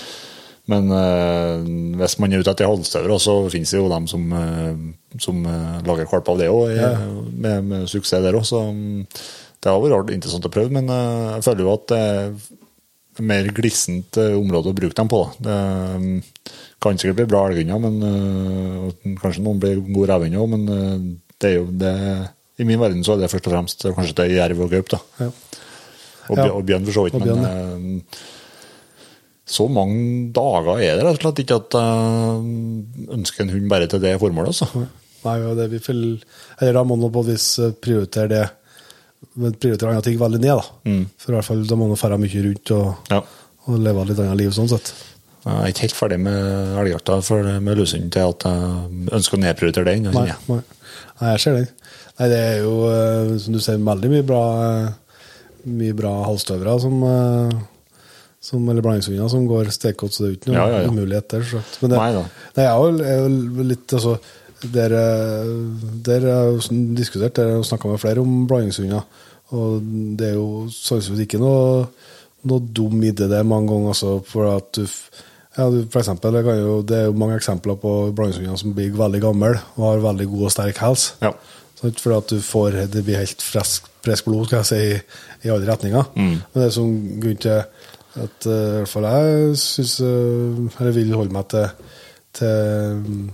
Men øh, hvis man er ute etter halvstøvere, så finnes det jo dem som, øh, som øh, lager valp av det òg, Ja. med, med suksess der òg. Så mm, det har vært interessant å prøve, men jeg føler jo at det er mer glissent område å bruke dem på. Da. Det mm, kan sikkert bli bra elghunder, men kanskje noen blir gode revhunder òg, men det er jo det I min verden så er det først og fremst kanskje til jerv og gaup. da. Ja. Og, Ja. og bjørn for så vidt. Men eh, så mange dager er det rett og slett ikke at jeg ønsker en hund bare til det formålet. altså. Nei, det vi vil, eller da må man på et vis eh, prioritere det men prioritere andre ting veldig ned. da. For i hvert fall da må man ferde mye rundt og, Ja. og leve litt annet liv sånn sett. Jeg er ikke helt ferdig med elgjakta med lusehund til at jeg ønsker å nedprioritere det. Nei, nei. nei, jeg ser den. Nei, det er jo, eh, som du ser, veldig mye bra eh, mye bra halvstøvere som, eh, som eller blandingshunder som går stekgodt, så det er jo ikke noen Ja, ja, ja. umulighet der. selvsagt. Men det, Nei det er jo, er jo litt altså, Der, har jeg jo diskutert, har snakka med flere om blandingshunder. Og det er jo sannsynligvis ikke noe, noe dum idé det mange ganger. Altså, for at du, ja, du, for eksempel, det, kan jo, det er jo mange eksempler på blandingshunder som blir veldig gamle og har veldig god og sterk helse. Ja. Sant? For at du får, det blir helt friskt frisk blod skal jeg si, i, i alle retninger. Men det er som grunn til at eh, i hvert fall jeg syns Eller vil holde meg til, til mm,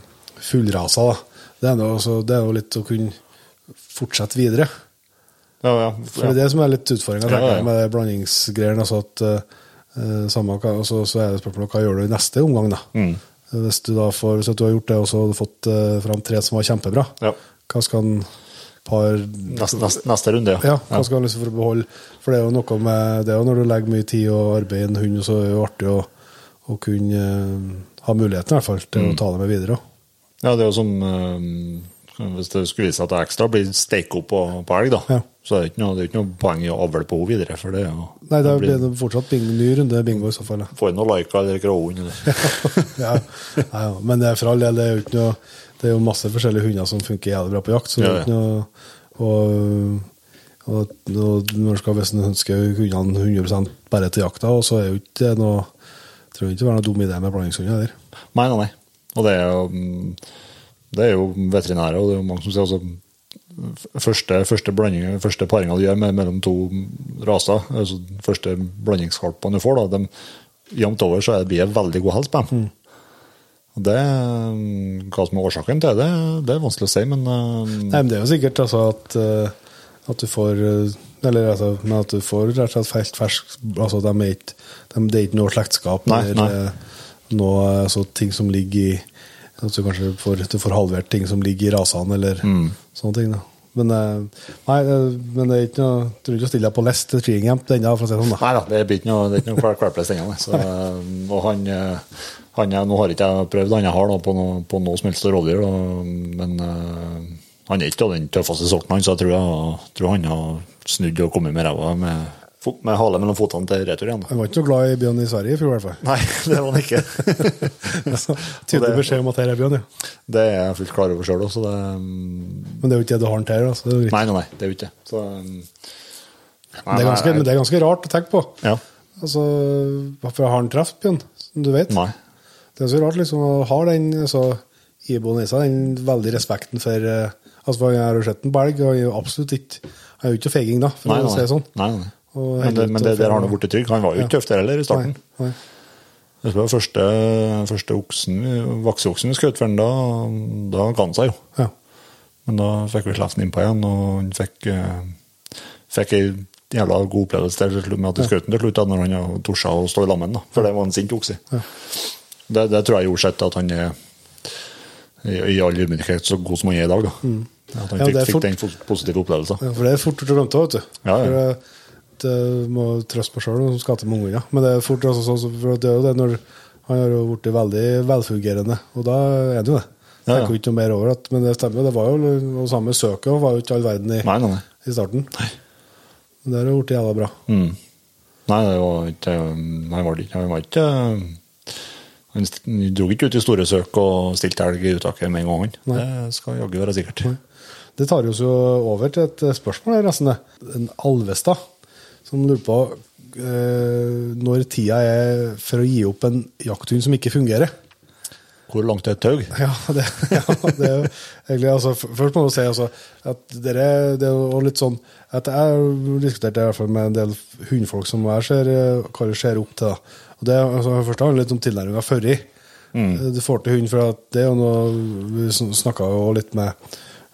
fullrasa. Da. Det, er noe, det er jo litt å kunne fortsette videre. Ja, ja. For det er det som er litt utfordringa Ja, ja, ja. med blandingsgreiene. Altså at, uh, samme, altså, så, så er det spørsmålet hva gjør du i neste omgang. da? Mm. Hvis du da får, hvis du har gjort det og så har du fått uh, fram tre som var kjempebra, Ja. Hva skal han par Neste, neste, neste runde, ja, hva skal han liksom for å beholde For det er jo noe med Det er jo når du legger mye tid og arbeid i en hund, så er det jo artig å, å kunne eh, ha muligheten i hvert fall til Mm. å ta det med videre. Ja, det er jo som øh, Hvis det skulle vise seg at det er ekstra blir steika på, på elg, da, Ja. så er det ikke noe, det er ikke noe poeng i å avle på henne videre. For det er jo Nei, da det blir det fortsatt bing, ny runde bingo i så fall. ja. Får noe liker eller gråhund. eller- ja, ja, ja. Men det er for all del, det er jo ikke noe Det er jo masse forskjellige hunder som funker jævlig bra på jakt. Ja, ja. noe og, og, og når skal hvis en ønsker hundene 100 bare til jakta, og så er jo ikke det noe tror ikke det er noe dum idé med blandingshunder. Nei, nei, nei. Og det er jo, mm, det er jo veterinære, og det er jo mange som sier altså Første, første, blanding, første paringa du gjør med, mellom to raser, altså første blandingsvalpene du får, da, de, jevnt over så blir det veldig god helse på dem. Og det, mm, Hva som er årsaken til det, det er vanskelig å si, men mm, Nei, men det er jo sikkert altså at, eh, At du får eh, Eller altså, men at du får rett og slett fersk, fersk altså de er ikke, de, Det er ikke noe slektskap Nei, eller nei. eh, noe altså, ting som ligger i At du kanskje får, du får halvert ting som ligger i rasene, eller Mm. sånne ting. da. Men, nei, men det er ikke noe Du trenger ikke å stille deg på lest til Treeing ennå, for å si det sånn. Nei da, det blir ikke noe, det er ikke noe kvalplest ennå. Og han, han er, Nå har ikke jeg prøvd han jeg har da, på, noe, på noe som helst rovdyr, men uh, han er ikke den tøffeste sorten, så jeg tror, jeg, tror han har snudd og kommet med ræva med, med hale mellom fotene til retur igjen. Han var ikke noe glad i bjørn i Sverige i fjor, i hvert fall. Nei, det var han ikke. Tydelig beskjed om at her er bjørn, ja. Det er jeg fullt klar over sjøl òg, det mm, Men det er jo ikke det du har den til. Altså. Det, er. Nei, nei, nei, det er jo ikke. Så, nei, det, er ganske, men det er ganske rart å tenke på. Ja. Altså, Hvorfor har han truffet bjørn, som du vet? Nei. Det er så rart liksom å ha den altså, iboende i seg, den veldig respekten for eh, altså, Jeg har sett en belg, og jeg er absolutt ikke Han er jo ikke feiging, da, for Nei, å si det sånn. nei, nei. Men, det, men det, der har han blitt trygg. Han var jo ikke tøff der heller i starten. Nei, nei. Det var første, første oksen, vakseoksen vi skjøt for ham. da, da ga han seg jo. Ja. Men da fikk vi slippe ham innpå igjen, og han fikk, eh, fikk ei jævla god opplevelse der, med at vi skjøt ham til slutt, når han torsa å stå i lammen. da, For det var en sint okse. Det, det tror jeg gjorde sett at han er i, i all ydmykhet så god som han er i dag. da. At han Mm. Ja, fikk, fort, fikk den positive opplevelsen. Ja, for det er fort gjort å glemme det, vet du. Ja, ja. Det, det må trøste meg sjøl som skal til mange unger. Men det er fort altså, sånn, for det er jo det når han har jo blitt veldig velfungerende, og da er det jo det. Ja, ja. Ikke noe mer over at, men det stemmer. Det var jo og samme søket og var jo ikke all verden i, Nei, nei, nei. i starten. Men det har blitt jævla bra. Mm. Nei, det var ikke Han var ikke, han var ikke Han dro ikke ut i store søk og stilte elg i uttaket med en gang. Nei. Det skal jaggu være sikkert. Det tar oss jo over til et eh, spørsmål her, nesten. En Alvestad som lurer på eh, når tida er for å gi opp en jakthund som ikke fungerer. Hvor langt er et tau? Ja, det, ja, det er jo egentlig altså, Først må du si altså, at dere, det er jo litt sånn at Jeg har diskutert det i hvert fall med en del hundfolk som jeg ser, eh, hva det ser opp til. Da. Og det altså, Først handler litt om tilnærminga før i. Du får til hund, for det er jo noe Vi snakka jo litt med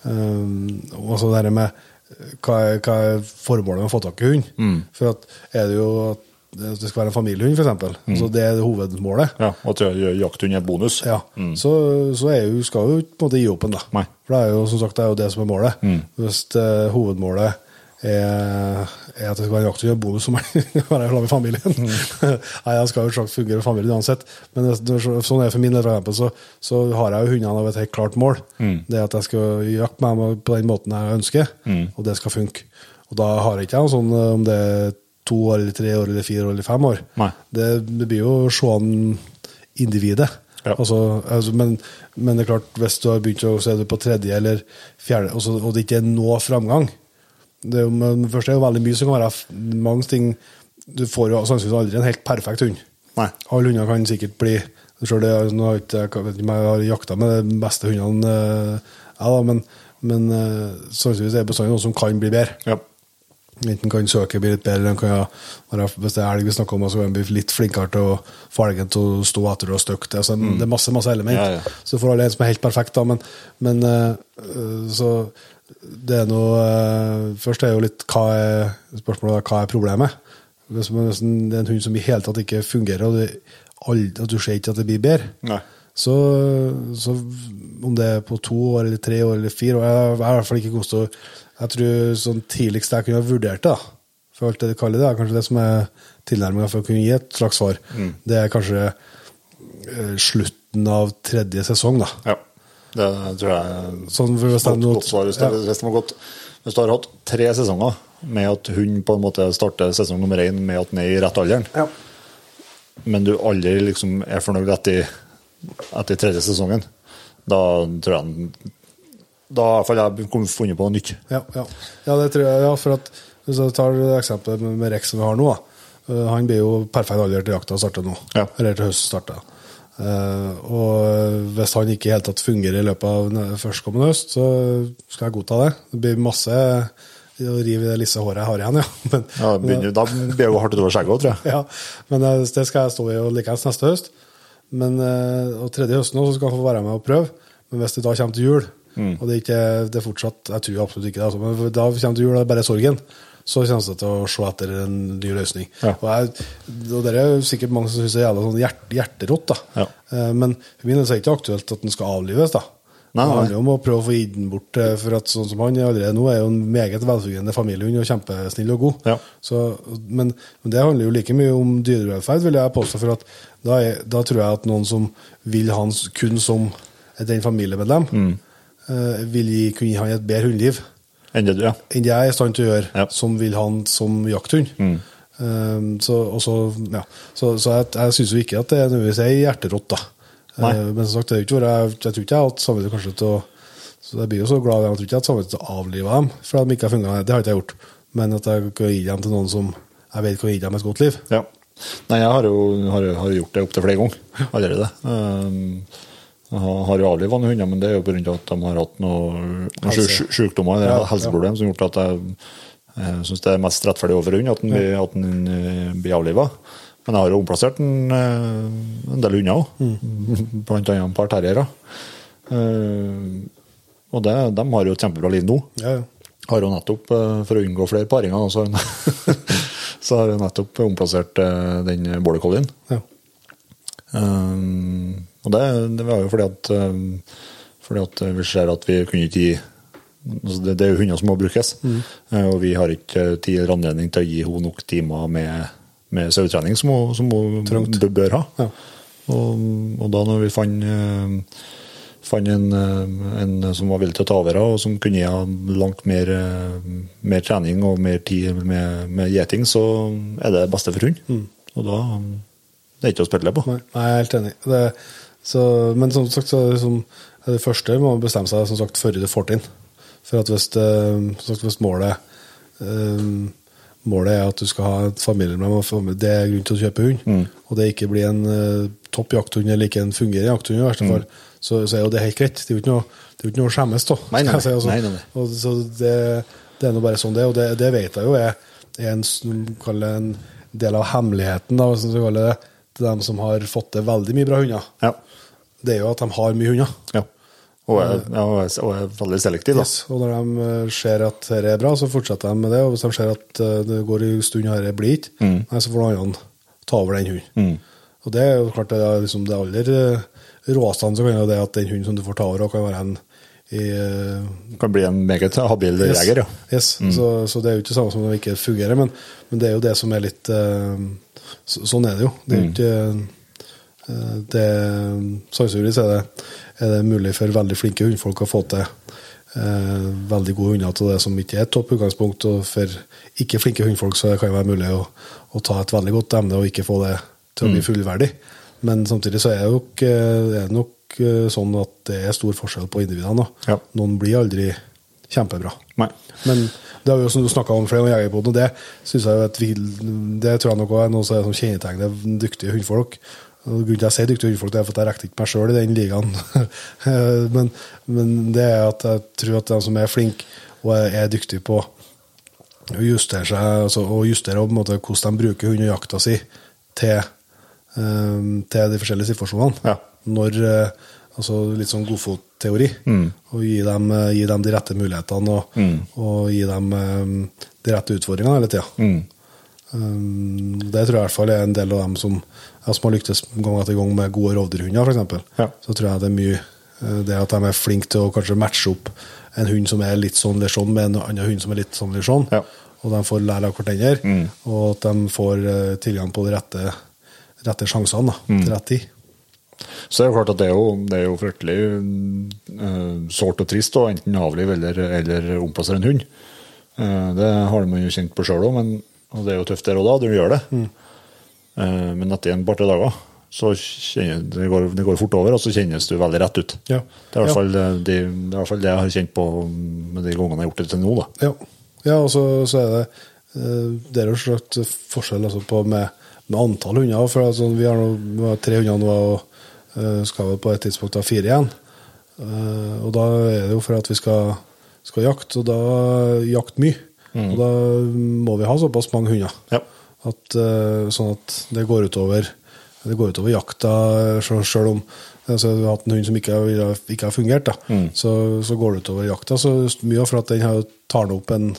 um, altså det her med hva er, hva er formålet med å få tak i hund? For at er det jo at det skal være en familiehund, f.eks. Mm. Så det er det hovedmålet. Ja, og at jakthund er bonus. Ja, så, så er jo, skal jo måte gi opp en, da. Nei. For det er jo som sagt det er jo det som er målet. Hvis eh, hovedmålet er, er at det skal være en å gjøre bonus som er være sammen med familien Nei, jeg skal jo slags fungere i familien uansett, men det, sånn er det for min del, for eksempel, så, så har jeg jo hundene av et helt klart mål. Det er at jeg skal jakte med dem på den måten jeg ønsker, og det skal funke. Og da har jeg ikke noe sånn eh, om det er to år, eller tre år, eller fire år, eller fem år. Det, det blir jo å se an individet. Ja. Altså, altså, men, men det er klart, hvis du har begynt å se det på tredje eller fjerde, og, så, og det ikke er noe framgang det jo, men Først er det jo veldig mye som kan være mange ting Du får jo sannsynligvis aldri en helt perfekt hund. Nei. Alle hunder kan sikkert bli det, nå har jeg ikke, jeg vet ikke om jeg har jakta med de beste hundene, eh, ja, da, men, men eh, sannsynligvis er det bestandig noen som kan bli bedre. Ja. Enten kan søket bli litt bedre, eller kan ja, hvis det er elg vi snakker om, så kan bli litt flinkere til å få elgen til å stå etter og støkke. Altså, det er masse masse element. Mm. Ja, ja. Så får alle en som er helt perfekt, da, men, men eh, så det er noe eh, Først er jo litt hva er spørsmålet er, hva er problemet. Det er en hund som i hele tatt ikke fungerer, og aldri, at du ser ikke at det blir bedre, så, så om det er på to år eller tre år eller fire år Jeg er i hvert fall ikke god til å Jeg tror sånn tidligst jeg kunne ha vurdert det, for alt det de kaller det, er kanskje det som er tilnærminga for å kunne gi et slags svar. Det er kanskje eh, slutten av tredje sesong, da. ja. Det tror jeg Sånn hvis godt, godt svar. Hvis, det, hvis, det godt, hvis du har hatt tre sesonger med at hund på en måte starter sesong nummer én med at den er i rett alderen, Ja. men du aldri liksom er fornøyd etter, etter tredje sesongen, da tror jeg Da har jeg funnet på noe nytt. Ja, ja. ja, det tror jeg. Ja, for at, hvis du tar eksempelet med, Rex som vi har nå, da. eh, han blir jo perfekt alder til jakta starter nå. Ja. Eller til høsten starter. Eh, og hvis han ikke i hele tatt fungerer i løpet av førstkommende høst, så skal jeg godta det. Det blir masse å rive det lisse håret jeg har igjen, ja. Men, Ja, begynner, da blir det jo hardt utover skjegget òg, tror jeg. ja, men eh, det skal jeg stå i og likeens neste høst. Men, eh, og tredje høsten også, så skal han få være med og prøve. Men hvis det da kommer til jul, Og det er, ikke, det er fortsatt Jeg tror absolutt ikke det, altså, men da kommer til jul, det er bare sorgen. Så kommer det til å se etter en ny løsning. Ja. Og, jeg, og det er sikkert mange som syns det er jævla sånn hjert, hjerterått, da. Ja. Eh, Men for min del er det ikke aktuelt at den skal avlives, da. Nei, Det handler jo om å prøve å få gitt den bort, eh, for at sånn som han er allerede nå, er jo en meget velfungerende familiehund og kjempesnill og god. Ja. Så, men, men det handler jo like mye om dyrevelferd, vil jeg påstå, for at da, er, da tror jeg at noen som vil han kun som den familiemedlem, Mm. eh, vil gi, kunne gi han et bedre hundeliv Enn det du, er. enn jeg er i stand til å gjøre, Ja. Mm. som vil han som jakthund. Um, så, og så, ja. så, så jeg, jeg syns jo ikke at det nødvendigvis er hjerterått, da. Eh, men som sagt, det er ikke jeg, jeg tror ikke jeg har hatt samvittighet kanskje til å Så jeg blir jo så glad jeg tror ikke jeg har hatt samvittighet til å avlive dem, for de ikke har funnet, Det har ikke jeg gjort. Men at jeg kan gi dem til noen som jeg vet kan gi dem et godt liv. Ja. Nei, jeg har jo har, har gjort det opptil flere ganger allerede. Um, har- jo avlivet hunder, men det er jo pga. at de har hatt noen noe Helse. sykdommer eller Ja, helseproblem som har gjort at jeg, jeg syns det er mest rettferdig overfor hund at den at den eh, blir avliva. Men jeg har jo omplassert en, eh, en del hunder òg, Mm. annet et par terriere. Eh, og det, de har jo et kjempebra liv nå. Ja, ja. Har jo nettopp, eh, for å unngå flere paringer, så, har så har jeg nettopp omplassert eh, den border collien. Ja. Um, og det, det var jo fordi at, um, fordi at vi ser at vi kunne ikke gi altså det, det er jo hunder som må brukes, mm. og vi har ikke tid eller anledning til å gi henne nok timer med, med sauetrening som hun, som hun bør ha. Ja. Og, og da når vi fant, eh, fant en, eh, en som var villig til å ta over, og som kunne gi langt mer, eh, mer trening og mer tid med, med gjeting, så er det beste for hund. Og da det er ikke å spille på. Nei, jeg er helt enig. Det, så, men som sagt, så er det, som, det første må man bestemme seg som sagt, før du får til. For at hvis, det, sagt, hvis målet um, Målet er at du skal ha et familiemedlem, det er grunn til å kjøpe hund, Mm. og det ikke blir en uh, topp jakthund eller ikke en fungerende jakthund, i verste fall, så, så er jo det helt greit. Det er jo ikke noe, det å skjemmes da. Nei, nei, si, altså. nei, nei, nei. Og, så det, det er nå bare sånn det og det, det vet jeg jo er, er en, det en del av hemmeligheten, da, hvis man skal kalle det, til dem som har fått til veldig mye bra hunder. Ja. Det er jo at de har mye hunder. ja. Og, er, ja, og, er, og er veldig selektiv, da. Yes. Og når de eh, ser at dette er bra, så fortsetter de med det. Og hvis de ser at eh, det går en stund og dette blir ikke, mm. så får noen andre ta over den hunden. Og det er jo klart det er liksom det aller eh, råeste så kan jo det at den hunden som du får ta over, kan være en i eh, Kan bli en meget habil Yes. jeger, ja. Yes. Så, så det er jo ikke samme som det ikke fungerer, men, men det er jo det som er litt eh, så, Sånn er det jo. Det er jo ikke eh, det, Sannsynligvis er det, er det mulig for veldig flinke hundfolk å få til eh, veldig gode hunder til det som ikke er et topp utgangspunkt, og for ikke flinke hundfolk så kan det være mulig å, å ta et veldig godt emne og ikke få det til å bli fullverdig. Men samtidig så er det nok, eh, er det nok eh, sånn at det er stor forskjell på individene. Ja. Noen blir aldri kjempebra. Nei. Men det har vi jo som du snakka om flere ganger og det synes jeg at vi, det tror jeg nok er noe er som kjennetegner dyktige hundfolk. Grunnen til at jeg sier dyktige hundfolk, er at jeg rekte ikke meg sjøl i den ligaen. men, men det er at jeg tror at de som er flinke og er, dyktige på å justere seg, altså, og justere på en måte hvordan de bruker hund og jakta si til, um, til de forskjellige situasjonene. Ja. Når eh, Altså litt sånn godfotteori. Og gi dem, eh, gi dem de rette mulighetene og, og gi dem um, de rette utfordringene hele tida. Um, det tror jeg i hvert fall er en del av dem som, som har lyktes gang etter gang med gode rovdyrhunder, f.eks. Ja. Så tror jeg det er mye eh, det at de er flinke til å kanskje matche opp en hund som er litt sånn eller sånn, med en annen hund som er litt sånn eller sånn. Ja. Og de får lære av hverandre, og at de får eh, tilgang på de rette, rette sjansene da, til rett tid. Så det er jo klart at det er jo, det er jo fryktelig uh, sårt og trist å enten avlive eller, eller omplassere en hund. Uh, det har man jo kjent på sjøl òg, og det er jo tøft der og da, du gjør det. Eh, men etter en par-tre dager så kjenner, det, går, det går fort over, og så kjennes du veldig rett ut. Ja. Det, er i hvert Ja. fall, det, det, er i hvert fall det jeg har kjent på med de gangene jeg har gjort det til nå. da. Ja, ja og så, så er det eh, Det er jo slags forskjell altså, på med, med antall hunder. For altså, vi har nå tre hunder nå og eh, skal vel på et tidspunkt ha fire igjen. Eh, og da er det jo for at vi skal, skal jakte, og da jakte mye. Og da må vi ha såpass mange hunder. Ja. At, eh, sånn at det går utover det går utover jakta, sjøl om altså, du har hatt en hund som ikke har, ikke har fungert, da, så, så går det utover jakta. Så mye for at den har tar opp en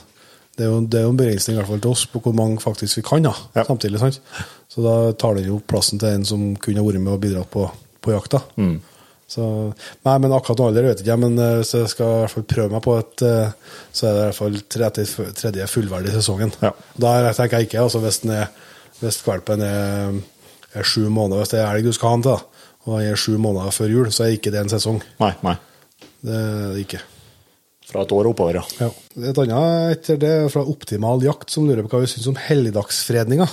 det er, jo, det er jo en begrensning i hvert fall til oss på hvor mange faktisk vi kan da, Ja. samtidig. sant? Så da tar den jo plassen til en som kunne ha vært med og bidratt på, på jakta. Så, nei, men akkurat noe alder vet jeg ikke, men hvis jeg skal i hvert fall prøve meg på et eh, Så er det i hvert fall tredje, tredje fullverdige sesongen. Ja. Da er- tenker jeg ikke, altså hvis, den er, hvis valpen er, er sju måneder, hvis det er elg du skal ha den til, da, og den er sju måneder før jul, så er ikke det en sesong. Nei, nei. Det er det ikke. Fra et år oppover, ja. Ja. Et annet etter det er fra Optimal Jakt, som lurer på hva vi syns om helligdagsfredninga.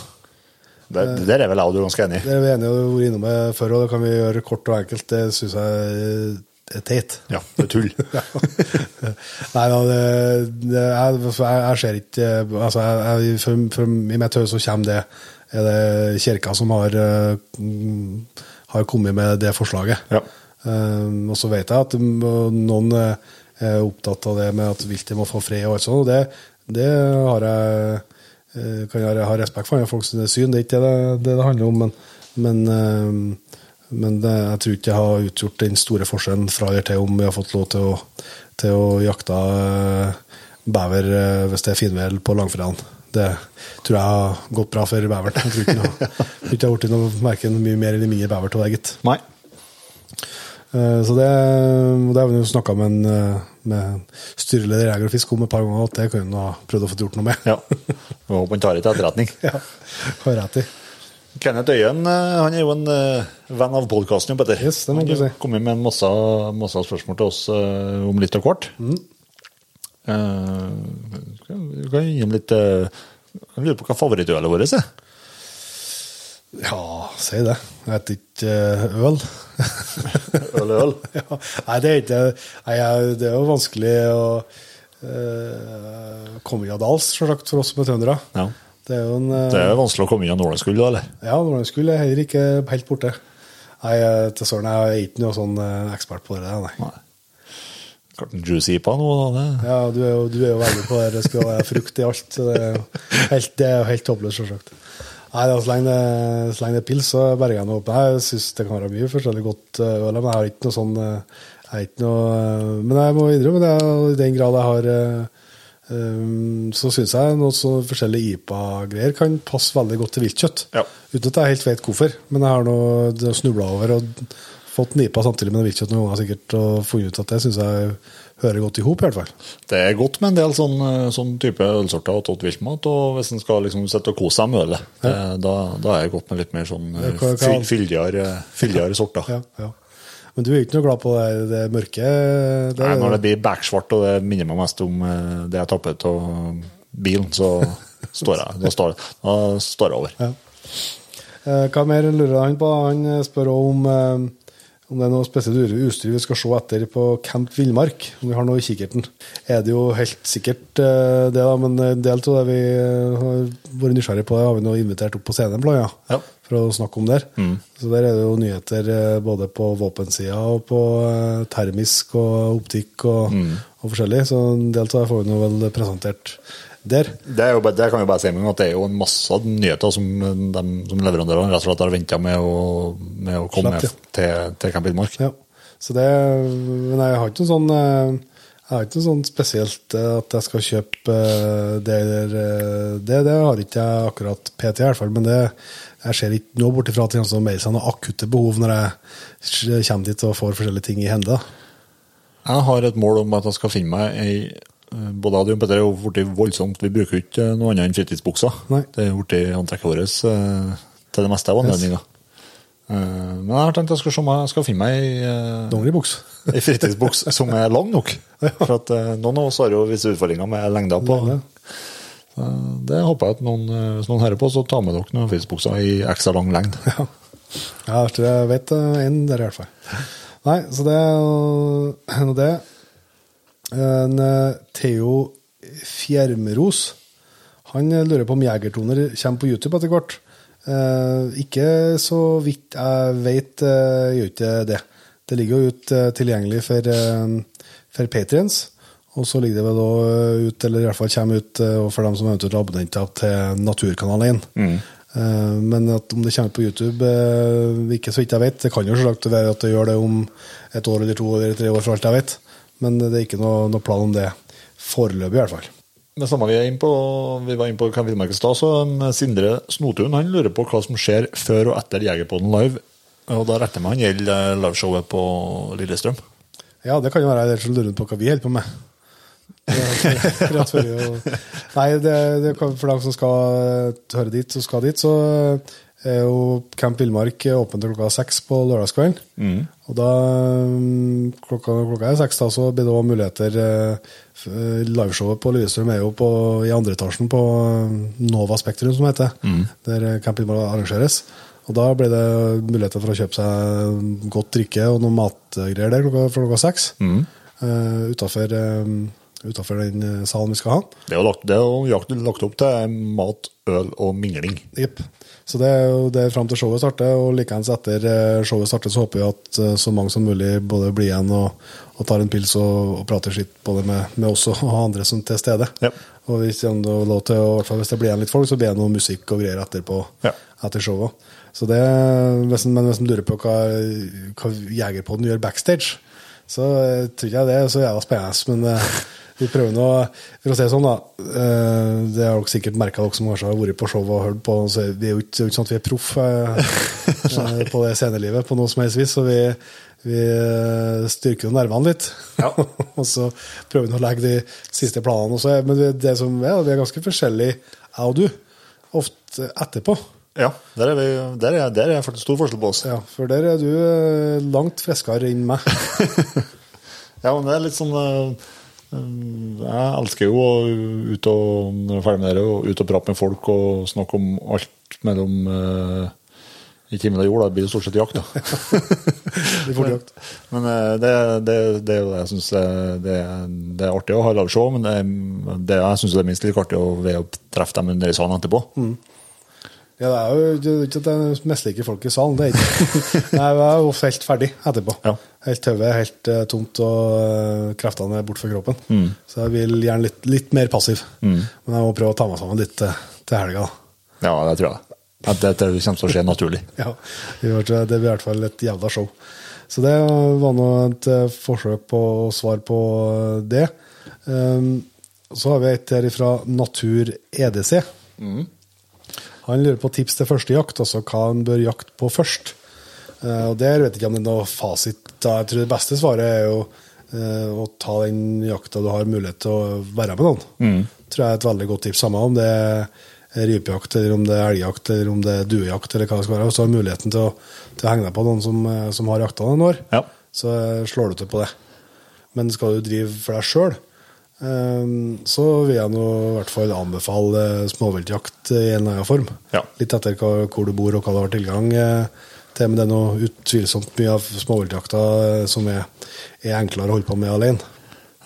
Det, der er vel jeg og du ganske enig i. Det er vi enige om, innom det før, og det kan vi gjøre kort og enkelt. Det syns jeg er teit. Ja, det er tull. Nei da, det, det, jeg, jeg, jeg ser ikke altså jeg, for, for, I mitt hode så kommer det Er det kirka som har, eh, har kommet med det forslaget. Ja. Um, og så vet jeg at noen eh, er opptatt av det med at viltet må få fred og alt sånt. Og det, det har jeg eh, kan jeg ha respekt for, folks syn. Det er ikke det det, det handler om. Men, men, eh, men det, jeg tror ikke jeg har utgjort den store forskjellen fra eller til om vi har fått lov til å, til å jakte eh, bever eh, hvis det er finvær på langfredagen. Det tror jeg har gått bra for beveren. Jeg tror ikke, det har blitt noe verken mye mer eller mindre bever til det, gitt. Nei. Eh, Så det, det har vi jo snakka med, en, eh, med styreleder i Jeger og Fisk om et par ganger, at det kan hun ha prøvd å få gjort noe med. Ja. Håper han tar det til etterretning. Ja, har rett i. Kenneth Øyen eh, han er jo en venn av podkasten. Petter. Yes, det må han si. kommet med en masse, masse spørsmål til oss om litt og kort. Mm. Uh, Vi kan gi ham litt uh, Jeg lurer på hva favorittølet vårt er. Ja, si det. Jeg heter ikke øl. Øl og øl. ja. Nei, det er ikke Nei, det er jo vanskelig å uh, komme av dals, selvsagt, for oss som er trøndere. Ja. Det er jo en uh, Det er vanskelig å komme inn av nåleskull, da, eller? Ja, Nordlandskull er heller ikke helt borte. Nei, eh, til søren, jeg er ikke noe sånn ekspert på det, nei. Nei. Klart en juicy IPA nå, da. Det. Ja, du er jo, du er jo veldig på det. Det skal være frukt i alt. Så det er jo helt, det er jo helt håpløst, selvsagt. Nei, da, så lenge det, så lenge det er pils, så berger jeg noe opp. Jeg syns det kan være mye forskjellig godt eh, øl, men jeg har ikke noe sånn eh, jeg har ikke noe, eh, Men jeg må innrømme i den grad jeg har Um, så syns jeg noe så forskjellige IPA-greier kan passe veldig godt til viltkjøtt. Ja. Uten at jeg helt vet hvorfor. Men jeg har nå snubla over og fått en IPA samtidig med viltkjøtt noen ganger sikkert, og funnet ut at det syns jeg hører godt i hop, i hvert fall. Det er godt med en del sånn, eh, sånn type ølsorter og tatt viltmat, og hvis en skal liksom sitte og kose seg med ølet, ja. da, da er det godt med litt mer sånn eh, fyldigere fyldigere sorter. Ja, ja. Men du er ikke noe glad på det, det mørke? Det, Nei, når det blir bæksvart, og det minner meg mest om eh, det jeg tapper av bilen, så står jeg, da står, da står jeg over. Ja. Eh, Hva mer lurer han på? Han eh, spør om, eh, om det er noe spesielt utstyr vi skal se etter på Camp Villmark. Om vi har noe i kikkerten. Er det jo helt sikkert eh, det, da, men en del av det vi har vært nysgjerrig på, har vi nå invitert opp på scenen blant annet, Ja. for å snakke om der. Så der er det jo nyheter eh, både på våpensida og på eh, termisk og optikk og, og forskjellig. Så en del av det får vi nå vel presentert der. Det, er jo, det kan vi bare si med at det er jo en masse nyheter som, de, som leverandørene rett og slett har venta med, med å komme Slett, ja. til, til Camp Innmark. Ja. Så det, men jeg har ikke noe sånn eh, jeg har ikke noe sånn spesielt eh, at jeg skal kjøpe eh, det eller eh, det. Det har ikke jeg akkurat PT, i hvert fall. Men det, jeg ser ikke noe bort ifra at det kommer melde seg noen akutte behov når jeg kommer dit og får forskjellige ting i hendene. Jeg har et mål om at jeg skal finne meg ei både jeg og Petter er jo blitt voldsomt Vi bruker jo ikke noe annet enn fritidsbukser. Nei. Det er blitt antrekket vårt eh, til det meste av anledninger. Eh, Men jeg har tenkt jeg skal se jeg skal finne meg ei, eh, Dongeribuks. ei fritidsbuks som er lang nok. For at eh, noen av oss har jo visse utfordringer med lengda på. Lengde. Så Det håper jeg at noen, eh, hvis noen hører på, så tar med dere noen fritidsbukser i ekstra lang lengd. Ja. Ja, jeg vet én der, i hvert fall. Nei, så det er det. En eh, Theo Fjermros han lurer på om Jegertoner kommer på YouTube etter hvert. Eh, ikke så vidt jeg vet, eh, gjør ikke det. Det ligger jo ut tilgjengelig for, for Patriens. Og så ligger det vel òg ut, eller i hvert fall kommer ut for dem som eventuelt er abonnenter til Naturkanalen 1. Eh, Men at om det kommer på YouTube, ikke så vidt jeg vet. Det kan jo selvsagt være at det gjør det om et år eller to eller tre år, for alt jeg vet. Men det er ikke noe, noe plan om det foreløpig, i hvert fall. Det samme vi, er inne på, vi var inne på Ken Finnmark i stad, så um, Sindre Snotun han lurer på hva som skjer før og etter Jegerpoden live. Og da retter man gjelder eh, liveshowet på Lillestrøm. Ja, det kan jo være jeg som lurer på hva vi holder på med. Nei, det, det for dem som skal høre dit, så skal dit, så er jo Camp Villmark åpent til klokka seks på lørdagskvelden. Og da mm, klokka, klokka er seks, da, så blir det også muligheter eh, Liveshowet på Lillestrøm er jo på, i andre etasjen på eh, Nova Spektrum, som det heter. Der eh, Camp Villmark arrangeres. Og da blir det muligheter for å kjøpe seg godt drikke og noen matgreier der klokka, klokka seks. Mm. utafor, utenfor den eh, salen vi skal ha. Det er jo lagt, det er jo lagt opp til mat, øl og mingling. Jepp. Så det er jo det fram til showet starter, og likeens etter eh, showet starter, så håper vi at eh, så mange som mulig både blir igjen og, og tar en pils og, og prater skitt både med, med oss og andre som til stede. Ja. Og hvis lov til, og hvert fall hvis det blir igjen litt folk, så blir det noe musikk og greier etterpå. Ja. Etter showet. Så det, hvis, en- men hvis en lurer på hva, hva Jegerpodden gjør backstage, så eh, tror jeg det så jævla spennende. Men vi prøver nå For å si det sånn, da. eh, Det har dere sikkert merka, dere som kanskje har vært på show og hørt på. Så vi er jo ikke, sånn at vi er proff eh, eh, på det scenelivet på noe som helst vis. Så vi, vi styrker jo nervene litt. og så prøver vi å legge de siste planene også. Men det, det som er, vi er ganske forskjellige, jeg og du, ofte etterpå. Ja, der er, vi, der er, der er faktisk stor forskjell på oss. Ja, For der er du langt friskere enn meg. Ja, men det er litt sånn Jeg elsker jo å ut og når jeg er ferdig med det, og ut og prate med folk og snakke om alt mellom uh, i himmel og jord. Da blir det stort sett jakt, da. det blir jakt. Men uh, det, det, det er jo det jeg syns det, det er artig å ha liveshow, men det, det jeg syns det er minst like artig å og treffe dem under i salen etterpå. Ja, det er jo det er ikke at jeg misliker folk i salen. det er ikke. Nei, Jeg er jo helt ferdig etterpå. Ja. Helt tøve, helt uh, tomt, og uh, kreftene er borte fra kroppen. Mm. Så jeg vil gjerne litt, litt mer passiv. Men jeg må prøve å ta meg sammen litt uh, til helga. Ja, det tror jeg. At det, det kommer til å skje naturlig. Ja, det det blir i hvert fall et jævla show. Så det var nå et eh, forsøk på svare på eh, det. Um, så har vi et her fra Natur EDC. Han lurer på tips til første jakt, altså hva han bør jakte på først. Eh, og Der vet jeg ikke om det er noe fasit. Jeg tror det beste svaret er jo eh, å ta den jakta du har mulighet til å være med noen. tror jeg er et veldig godt tips. Samme om det er rypejakt, eller om det er elgjakt, eller om det er duejakt, eller hva det skal være. Så har du muligheten til å, til å henge deg på noen som, eh, som har jakta noen år. Ja. Så slår du til på det. Men skal du drive for deg sjøl, så vil jeg nå i hvert fall anbefale småviltjakt i en eller annen form. Ja. Litt etter hva, hvor du bor og hva du har tilgang eh, til. Men det er noe utvilsomt mye av småviltjakta eh, som er, er enklere å holde på med alene.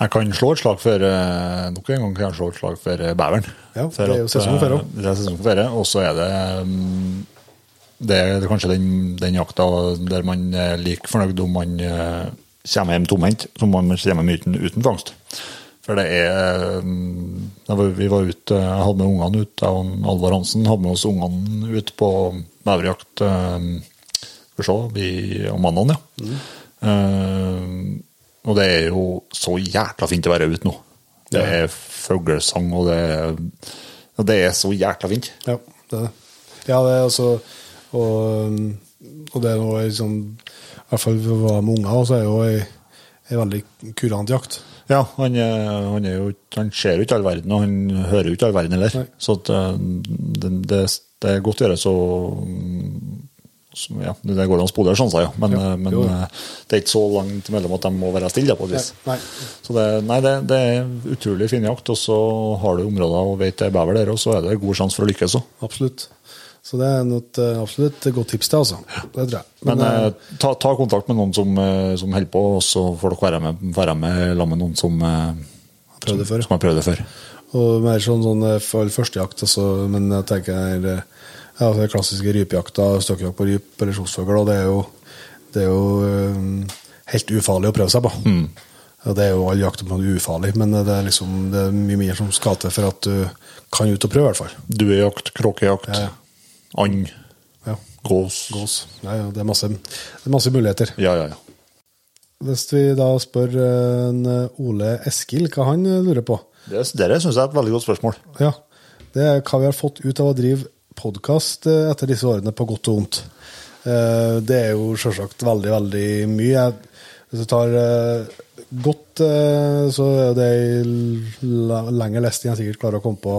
Jeg kan slå et slag for eh, nok en gang kan jeg slå et slag for beveren. Ja, det er jo sesong for også. Det er sesong for ferie, og så er det mm, det er, kanskje den, den jakta der man er like fornøyd om man kommer hjem tomhendt, som om man kommer hjem uten, uten fangst. For det er mm, da Vi var ute, jeg hadde med ungene ut, jeg og Alvar Hansen hadde med oss ungene ut på maurjakt eh, om mandagen, ja. Mm. Uh, og det er jo så jækla fint å være ute nå. Det er fuglesang, og det er, det er så jækla fint. Ja, det er det. Ja, det er altså Og, og det er noe liksom I hvert fall for å være med unger, så er jo ei, ei veldig kurant jakt. Ja, han, han, jo, han ser jo ikke all verden, og han hører jo ikke all verden heller. Nei. Så at, eh, det, det, det er godt å gjøre så så, ja, Det går an å spole sjanser, ja. Men, Ja, eh, men eh, det er ikke så langt mellom at de må være stille. på et vis. Nei. Så det, nei, det, det er utrolig fin jakt, og så har du områder og vet det er bever der, og så er det god sjanse for å lykkes òg. Absolutt. Så det er eh, absolutt godt tips, til, altså. Det tror jeg. Men, Men eh, ta, ta kontakt med noen som, eh, som holder på, og så får dere være med, være med sammen med noen som, eh, som, som har prøvd det før. Og mer sånn, sånn eh, førstejakt, altså, men jeg tenker eh, ja, det klassiske rypejakta, støkkjakt på ryp eller kjosfugl, og det er jo, det er jo eh, helt ufarlig å prøve seg på. Og det er jo all jakt noe ufarlig, men det er, liksom, det er mye mer som skal til for at du kan ut og prøve, i hvert fall. Duejakt, kråkejakt. Ja, ja. And. Ja. Gås. Gås. Ja, ja, det, er masse, det er masse muligheter. Ja, ja, ja. Hvis vi da spør eh, en eh, Ole Eskil hva han eh, lurer på Det, det syns jeg er et veldig godt spørsmål. Ja, Det er hva vi har fått ut av å drive podkast etter disse årene, på godt og vondt. Det er jo selvsagt veldig, veldig mye. Hvis du tar godt, så er det lenger lest enn jeg sikkert klarer å komme på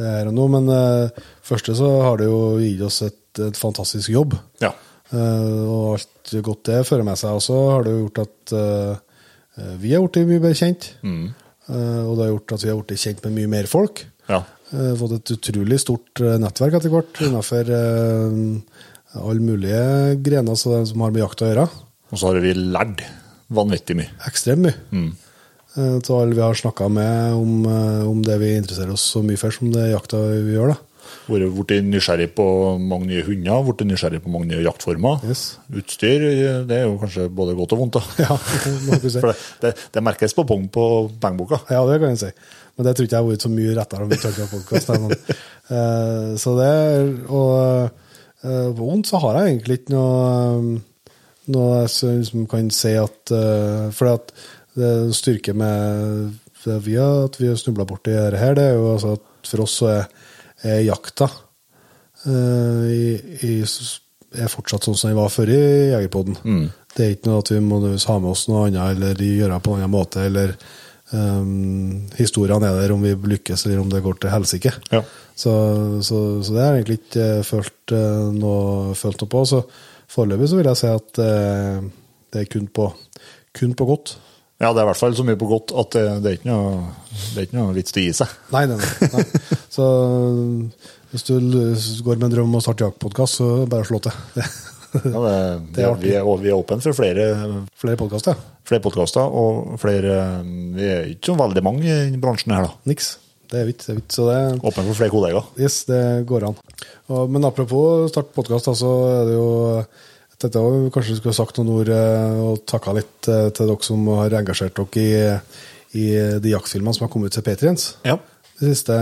her og nå. Men uh, første så har det jo gitt oss et, et fantastisk jobb. Ja. Uh, og alt godt det fører med seg. også, har det jo gjort at uh, vi har blitt mye bedre kjent. Eh, og det har gjort at vi har blitt kjent med mye mer folk. ja. Fått et utrolig stort nettverk etter hvert innenfor alle mulige grener som har med jakt å gjøre. Og så har vi lært vanvittig mye. Ekstremt mye. Eh, til alle vi har snakka med om, eh, om det vi interesserer oss så mye for som det jakta vi gjør. da. Vært nysgjerrig på mange nye hunder, vært nysgjerrig på mange nye jaktformer. Yes. Utstyr det er jo kanskje både godt og vondt. da. Ja, må du si. For det, det, det merkes på pung på pengeboka. Ja, det kan jeg si. Men det tror ikke jeg har vært så mye rettere om vi hatt podkast. Uh, så det Og uh, vondt så har jeg egentlig ikke noe noe som kan si at uh, For at det er en styrke med det vi har, at vi har snubla borti dette her, det er jo altså at for oss så er, er jakta uh, i, i, er fortsatt sånn som den var før i Jegerpodden. Det er ikke noe at vi må ha med oss noe annet eller gjøre det på en annen måte. eller um, Historiene er der om vi lykkes eller om det går til helsike. Ja. Så, så, så det har jeg egentlig ikke eh, følt eh, noe, følt noe på. Så foreløpig så vil jeg si at uh, det er kun på, kun på godt. Ja, det er i hvert fall så mye på godt at det, det, er, ikke noe, det er ikke noe vits til å gi seg. Nei, nei, nei. nei. Så hvis du går med en drøm om å starte jaktpodkast, så bare slå til. Ja, det, Det er vi, er, vi er åpne for flere, Flere podkaster? flere podkaster og flere Vi er ikke så veldig mange i bransjen her, da. Niks. Det er vidt. Det er vidt. Så det Åpne for flere kollegaer. Yes, det går an. Og, men apropos starte podkast, så er det jo dette var Kanskje du skulle sagt noen ord eh, og takka litt eh, til dere som har engasjert dere i, i de jaktfilmene som har kommet ut til Patriens. Ja. De siste,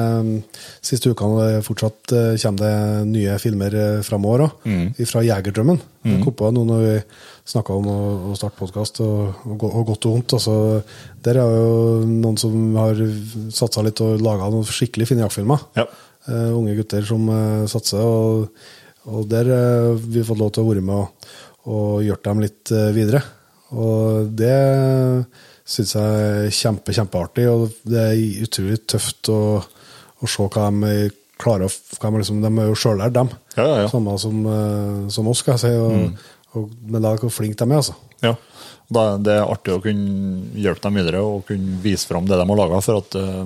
siste ukene fortsatt eh, kommer det nye filmer eh, framover òg, fra Jegerdrømmen. Jeg kom på noe når vi snakka om å, å starte podkast, og, og, og godt og vondt. Altså, der er jo noen som har satsa litt og laga noen skikkelig fine jaktfilmer. Ja. Uh, unge gutter som uh, satser, og, og der har vi fått lov til å være med og, og gjort dem litt eh, videre. Og det syns jeg er kjempe, kjempeartig, og det er utrolig tøft å, å se hva de klarer hva de, liksom, de er jo sjøllært, dem. Ja, ja, ja. Samme som, eh, som oss, skal jeg si. Og, og, men da hvor flinke de er, altså. Ja. Da, det er artig å kunne hjelpe dem videre og kunne vise fram det de har laga. For at, eh,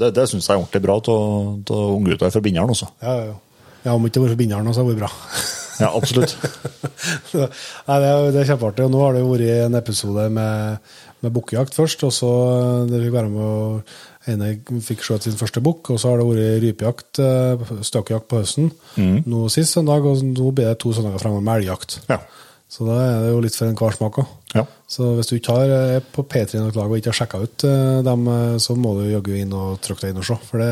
det, det syns jeg er ordentlig bra av unggutter fra Bindalen også. Ja, ja, ja. Ja om ikke det hadde vært binderen, så hadde det vært bra. Ja, absolutt. Nei, det, er, det er kjempeartig. Og nå har det jo vært en episode med, med bukkejakt først. Og så det fikk være med å ene fikk skjøt sin første bukk, og så har det vært rypejakt, eh, på høsten. Nå sist søndag, og nå blir det to søndager framover med elgjakt. Ja. Så da er det jo litt for enhver smak òg. Ja. Så hvis du ikke har er på P3 nok lag og ikke har sjekka ut eh, dem, eh, så må du jaggu inn og trykke deg inn og se. For det,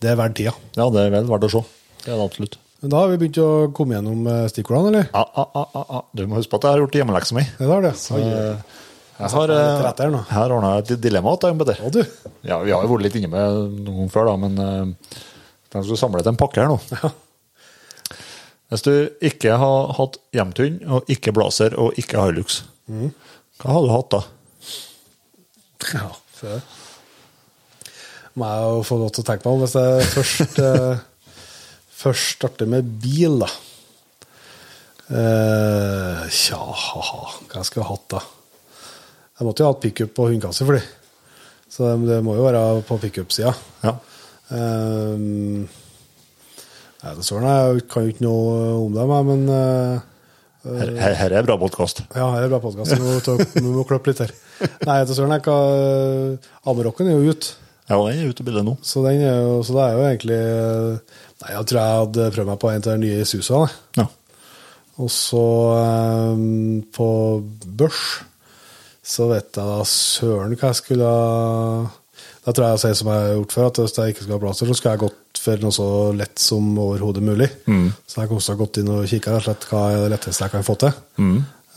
det er verdt tida. ja, det er vel verdt å se. Det er det absolutt. Men da har vi begynt å komme gjennom eh, stikkordene, eller? Ja, ja, ja, ja, ja. Du må huske på at jeg har gjort hjemmeleksa mi. Det har det. Så, eh, jeg setter har, eh, her ordna et dilemma til MBD. Å, du. Ja, vi har jo vært litt inne med noen ganger før, da, men uh, de skal samle til en pakke her nå. Ja. Hvis du ikke har hatt hjemtun, og ikke blazer og ikke Hilux, hva har du hatt da? Ja, se det. Må jeg jo få lov til å tenke meg om hvis jeg først, først starte med bil, da. Eh, tja, ha-ha. Hva skulle jeg hatt, da? Jeg måtte jo ha hatt pickup og hundekasse for de. Så det, det må jo være på pickup-sida. Ja. Um, nei, det søren, jeg kan jo ikke noe om det, meg, men eh, Her, her, her er bra podkast. ja, her er bra podkast. Vi, må vi må klippe litt her. Nei, kan Amerocken er jo ute. Ja, den er ute i bildet nå. Så, den er jo, så det er jo egentlig Nei, jeg tror jeg hadde prøvd meg på en av de nye susene. Ja. Og så um, på børs så vet jeg da søren hva jeg skulle ha Da tror jeg jeg sier som jeg har gjort før, at hvis jeg ikke skal ha blazer, så skulle jeg gått for noe så lett som overhodet mulig. Så jeg har også gått inn og kikka slett hva er det letteste jeg kan få til.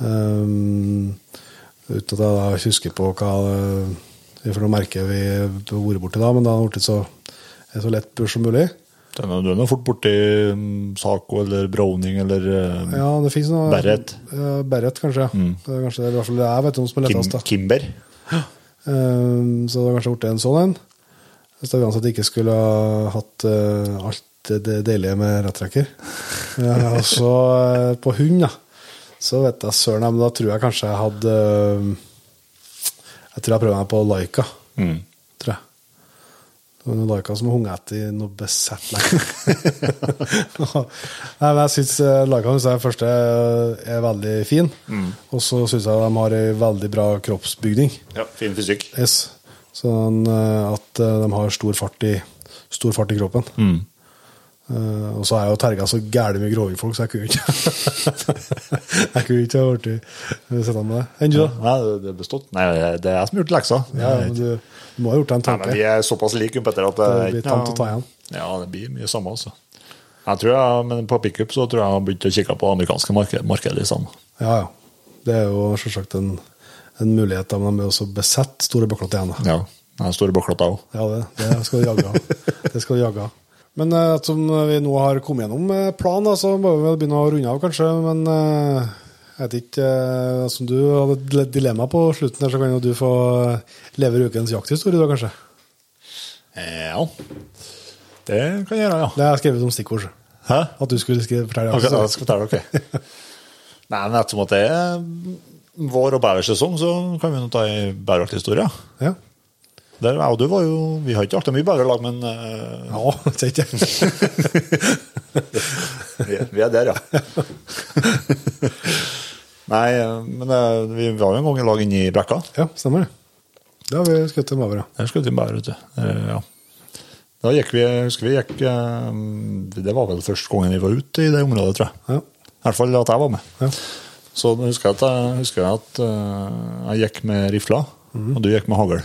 Um, uten at jeg da husker på hva er for noe merke vi har vært borti da, men det har blitt så, så lett børs som mulig. Du er du er nå fort borti mm, Saco eller Browning eller eh, Ja, det noe Barrett. Uh, Barrett, kanskje. ja. Det er kanskje det, i hvert fall det jeg vet om som er lettest. Kim, Kimber. Um, så det har kanskje blitt en sånn en. Hvis det uansett ikke skulle ha hatt uh, alt det, deilige med rettrekker. uh, og så uh, på hund, da. Så vet jeg søren, men da tror jeg kanskje jeg hadde eh, Jeg tror jeg prøver meg på Laika. Mm. Tror jeg. Det var Laika som hang etter noe besett lenge. Nei, men jeg syns Laika synes jeg første er veldig fin. Og så syns jeg de har ei veldig bra kroppsbygning. Ja, fin fysikk. Yes. Sånn eh, at eh, de har stor fart i, stor fart i kroppen. Eh, og så er jeg jo terga så gæli mye grovingfolk, så jeg kunne ikke Jeg kunne ikke ha blitt sett med det. Enn du, da? Nei, det- er bestått. Nei, det er jeg som har gjort leksa. Ja, men du, du må ha gjort deg en Nei, men vi er såpass like, Petter, at det, Det er blir tamt å ta igjen. Ja, det blir mye samme, altså. Jeg tror jeg, men på pickup så tror jeg jeg har begynt å kikke på amerikanske markedet, markedet i stedet. Ja, ja. Det er jo selvsagt en, en mulighet, da, men de er også besett store bøklotter igjen. Da. Ja. Store bøklotter òg. Ja, det, det skal du jage av. Det skal du jage av. Men uh, ettersom vi nå har kommet gjennom eh, planen, så må vi vel begynne å runde av, kanskje. Men uh, jeg vet ikke uh, Som du hadde et dilemma på slutten, der, så kan jo du få eh, leve ukens jakthistorie, da, kanskje. Ja. Det kan jeg gjøre, ja. Det har jeg skrevet som stikkord. Hæ? At du skulle skrive, fortelle Ok, jakthistorie. jeg skal fortelle dere. Nei, men ettersom at det er vår- og bæversesong, så kan vi nå ta ei bæverjakthistorie. Ja. Der, jeg og du var jo Vi har ikke artig mye bedre lag, men uh, Ja, ikke sant? vi, vi er der, ja. Nei, men uh, vi var jo en gang i lag inne i brekka. Ja, stemmer det. Da har vi skutt dem over, ja. Der skutt vi bæver, vet du. Uh, Ja. Da gikk vi, husker vi gikk Det var vel første gangen vi var ute i det området, tror jeg. Ja. I hvert fall at jeg var med. Ja. Så husker jeg at jeg, husker at, jeg gikk med rifla, og du gikk med hagl.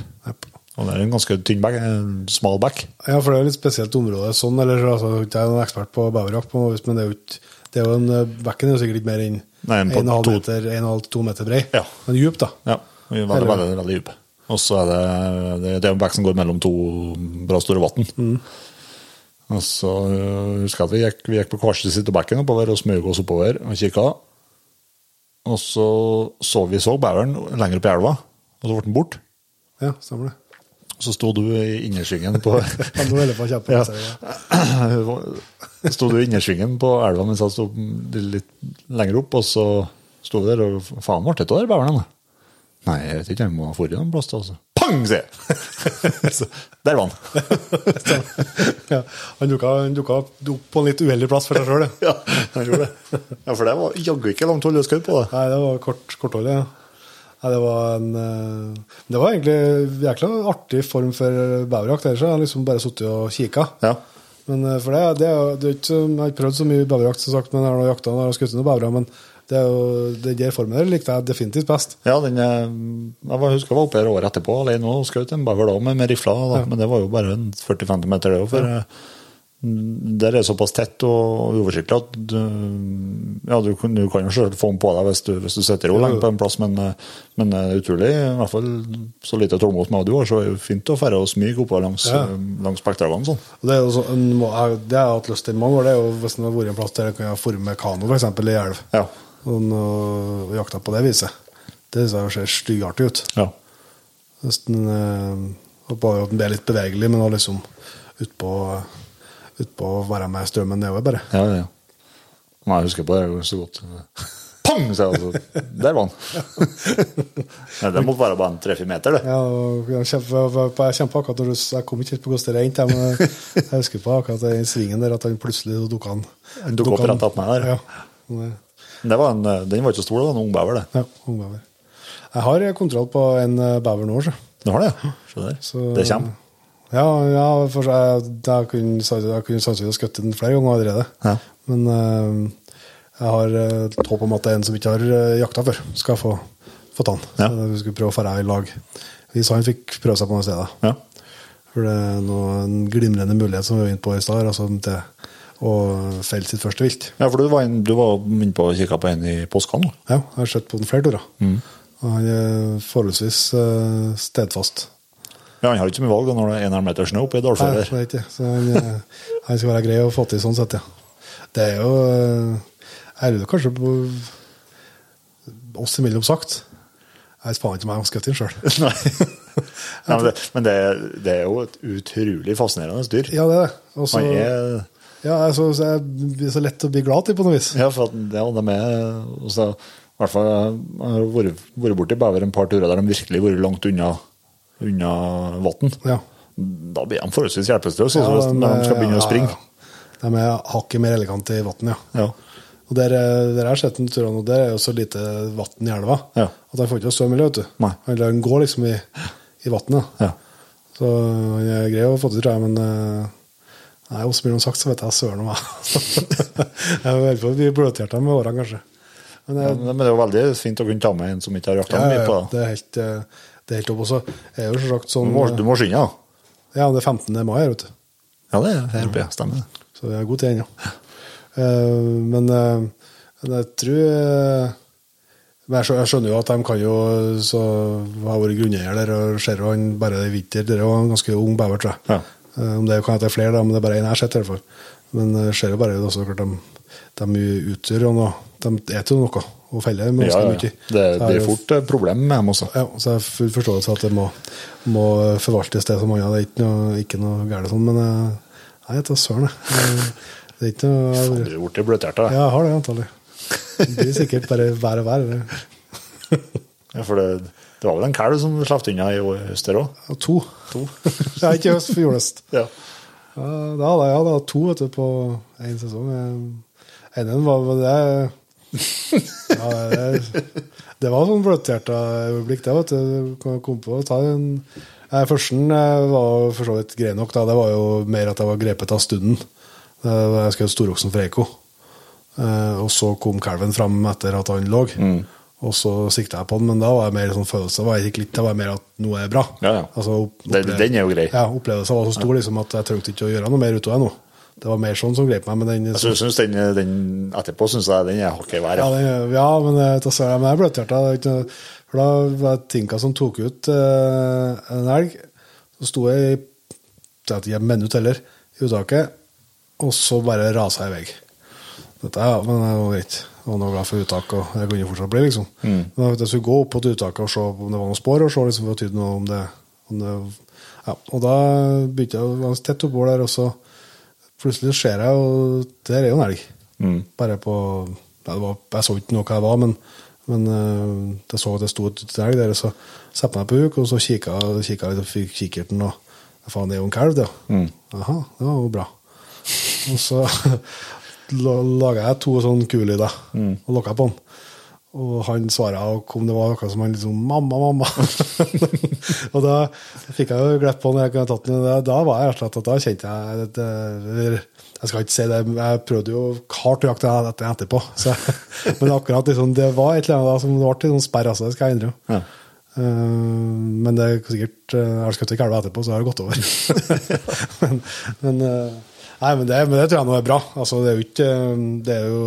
Det er en ganske tynn bekk, en smal back. Ja, for det er et litt spesielt område sånn, eller altså, ikke jeg er noen ekspert på noe men det er jo ikke det er jo en, eh, Bekken er jo sikkert ikke mer enn Nei, en på 1,5 to- meter, 1,5-2 meter brei. Ja. Men djup, da. Ja, var Eller- veldig, veldig djup. Og så er det, det, det er en bekk som går mellom to bra store vann. Og så øh, husker jeg at vi gikk, vi gikk på hver sin side av bekken oppover og smøg oss oppover og kikka. Og så så vi så bæveren lenger opp i elva, og så ble den borte. Ja, stemmer det. Så sto du i innersvingen på Ja, nå holder jeg på å kjempe. Ja. Sto du i innersvingen på elva mens jeg sto litt lenger opp, og så sto vi der og faen ble det av den beveren? Nei, jeg vet ikke, jeg må ha forrige en plass altså. Pang, sier jeg! Der var han. ja. Han dukka, han opp på en litt uheldig plass for seg sjøl, ja. Ja, han gjorde det. Ja, for det var jaggu ikke langt hold å skaut på det. Nei, det var kort, kortholdet, ja. Nei, det var en eh, Det var egentlig en jækla artig form for beverjakt. Ellers har jeg liksom bare sittet og kikka. Ja. Men eh, for det, det, det ikke, Jeg har ikke prøvd så mye beverjakt, som sagt, men jeg har jakta og skutt noen bevere. Men det er jo, den der formen der likte jeg definitivt best. Ja, den, jeg husker jeg var oppe her året etterpå alene og skjøt en bever da, med, med rifla, da. men det var jo bare 40-50 meter, det òg. For eh, der er det såpass tett og uoversiktlig at du, ja, du, du kan jo selv få den på deg hvis du, hvis du sitter jo lenge på en plass, men, eh, men eh, utrolig, i hvert fall så lite tålmodighet med du har, så er det jo fint å fære og smyge oppover langs, Ja. eh, langs sånn. Det er jo så, en må- jeg- det har hatt lyst til mange år. Det er jo Hvis det har vært en plass der jeg kan forme kano, f.eks. i elv, Ja. og, og jakta på det viset. Det synes jeg ser styggartig ut. Ja. Hvis den, eh, bare at den blir litt bevegelig, men liksom utpå ut på å være med strømmen nedover, bare. Ja, ja. Nei, jeg husker på det så godt. Pang! Så jeg, altså, der var han. Nei, det måtte være bare en tre-fire meter, det. Ja, jeg kjemper, akkurat når du, jeg kom ikke helt på hvordan det rente, men jeg, husker på akkurat den svingen der at han plutselig dukka han. Han dukket opp rett attmed der. Ja. Det- Det var en, den var ikke så stor, det var en ung bever, det. ja, ung bever. Jeg har kontroll på en eh, bever nå, så. Du har det? Se der. Så- Det kommer. Ja, ja for jeg, jeg kunne sannsynligvis skutt den flere ganger allerede. Ja. Men uh, jeg har eh, et håp om at det er en som ikke har uh, jakta før, skal få, få ta den. Ja. Så vi skulle prøve å dra i lag. Hvis han fikk prøve seg på noe sted. Ja. For det er noe, en glimrende mulighet som vi var inne på i stad, altså til å felle sitt første vilt. Ja, for du var, inn, du var inne på og kikka på en i påska nå. Ja, jeg har sett på den flere turer. Og han er forholdsvis eh, stedfast. Ja, Han har ikke så mye valg når det er en meter snø oppe i Nei, dalfører. er ikke. Så han, eh, han skal være grei å få til sånn sett, ja. Det er jo eh, Jeg lurer kanskje på oss imellom sagt. Jeg vet ikke jeg har skutt inn sjøl. Nei. Nei, men det, men det, er- det er jo et utrolig fascinerende dyr. Ja, det er det. Han er ja, altså, så jeg blir så lett å bli glad til på noe vis. Ja, for at det, ja, de er også, i hvert fall, Jeg har vært borti bever en par turer der de virkelig har vært langt unna, unna vann. Ja. Da blir de forholdsvis hjelpeløse Ja, når de skal begynne å springe. De er hakket mer elegante i vann, ja. Ja. Og der, er- der har jeg sett en tur nå, der er jo så lite vann i elva Ja. at han får ikke svømme vet du. Nei. Han går liksom i, i vannet. Ja. Så han er grei å få til, tror jeg, men eh, Nei, blir mellom sagt, så vet jeg søren om jeg. jeg er veldig bli bløtert med årene, kanskje. Men Ja, Men det er jo veldig fint å kunne ta med en som ikke har jakta ja, mye på det. det er helt, eh, det er helt opp Og så er det jo sånn, Du må, du må skynde, da. Ja, det er 15. mai her, vet du. Ja, det er her oppe, ja. Stemmer det. Så vi har god tid ennå. Eh, men, uh, jeg tror uh, jeg skjønner jo at de kan jo så ha vært grunneier der, og ser han bare i vinter. Det er jo en ganske ung bever, tror jeg. Ja. Eh, Om det kan hete flere, da, men det er bare én jeg har sett, i hvert fall. Men jeg ser jo bare det også, klart de, de utgjør jo noe. De spiser jo noe og feller med ganske ja. mye. Det, det er fort et problem med dem også. ja, så jeg har full forståelse at det må, må forvaltes det som annet. Det er ikke noe, ikke noe gærent sånn, men eh, nei, jeg tar søren, jeg. Det- er ikke noe Faen, Du har blitt bløthjerta? Ja, jeg har det antallet. Det blir sikkert bare vær og vær. Ja, for det, det var vel en kalv som slapp unna i høst der òg? Ja, To. ja, ikke høst, for julest. Ja. Ja, da hadde jeg ja, to vet du, på én sesong. Den Ene var det ja, det, det var sånn bløthjerta øyeblikk, det. vet du. Kom- på å ta den. Førsten eh, var for så vidt grei nok. da, Det var jo mer at jeg var grepet av stunden. Jeg skjøt storoksen for Eiko. Eh, og så kom kalven fram etter at han lå. Og så sikta jeg på den, men da var jeg mer sånn følelse. Var jeg ikke litt, det var mer at noe er bra. Ja, ja. Altså, opp- Den- den er jo grei. Ja, Opplevelsen var så stor liksom, at jeg trengte ikke å gjøre noe mer utover det nå. Det var mer sånn som grep meg. Men den, Jeg synes, synes den, den etterpå syns jeg den er hakket verre. ja, den, ja, men eh, jeg, jeg er bløthjerta. er For da var det Tinka som tok ut eh, en elg. Så sto jeg i jeg ikke, et minutt heller i uttaket, og så bare rasa jeg i vei. Dette, ja, men det var greit. Jeg var glad for uttak, og det kunne fortsatt bli, liksom. Men jeg skulle gå opp på uttaket og se om det var noen spor, og se liksom, om det, om det ja. Og da begynte jeg å være tett oppover der, og så plutselig ser jeg, og der er jo en elg. Bare på ja, det var, Jeg så ikke noe hva det var, men, men eh, jeg så at det sto en elg der, så satte jeg meg på huk, og så kikka jeg litt og fikk kikkerten, og faen, det er jo en kalv, det. Jaha, det var jo bra. Og så laga jeg to sånne kulyder og lokka på han. Og han svara og kom, det var akkurat som han liksom 'Mamma, mamma'. og da fikk jeg jo glipp på når jeg kunne tatt den. Da, var jeg rett og slett at da kjente jeg det, eller, Jeg skal ikke si det, jeg prøvde jo hardt å jakte etter etterpå. Så, men akkurat liksom, det var et eller annet som ble til noen sperr, altså, det skal jeg innrømme. Ja. Eh, men det er sikkert uh, Jeg har skutt ei kalv etterpå, så har det gått over. men, men, eh, nei, men, det, men det tror jeg nå er bra. Altså, det, er jo ikke, eh, det, er jo,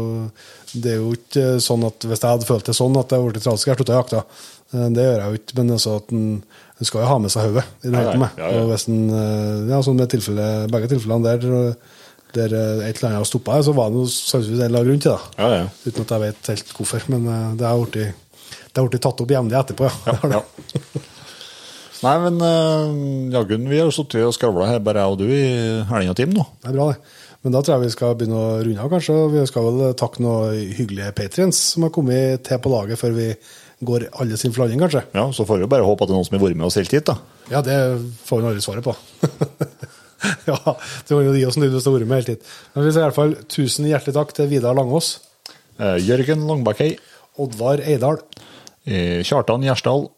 det er jo ikke sånn at hvis jeg hadde følt det sånn at jeg blitt trasig, jeg slutta å jakte. Eh, Det gjør jeg jo ikke, men altså at en, en skal jo ha med seg hodet i det hele tatt. med. ja, ja. Og hvis en, eh, ja, sånn med tilfelle, begge tilfellene der, der eh, et eller annet har stoppa, så var det noe sannsynligvis en eller annen grunn til det. Ja, ja. Uten at jeg vet helt hvorfor. Men det har blitt tatt opp jevnlig etterpå, ja. Ja. Nei, men uh, jaggu, vi har sittet og skravla her, bare jeg og du, i helga time nå. Det er bra, det. Men da tror jeg vi skal begynne å runde av, kanskje. Vi skal vel takke noen hyggelige patrients som har kommet til på laget før vi går alle sin flanning kanskje. Ja, Så får vi jo bare håpe at det er noen som har vært med oss helt hit, da. Ja, det får vi aldri svaret på. ja, det kan jo gi oss en lyd hvis til har vært med hele tiden. Men vi sier i hvert fall tusen hjertelig takk til Vidar Langås, Eh, Jørgen Langbakkei, Oddvar Eidal, eh, Kjartan Gjersdal,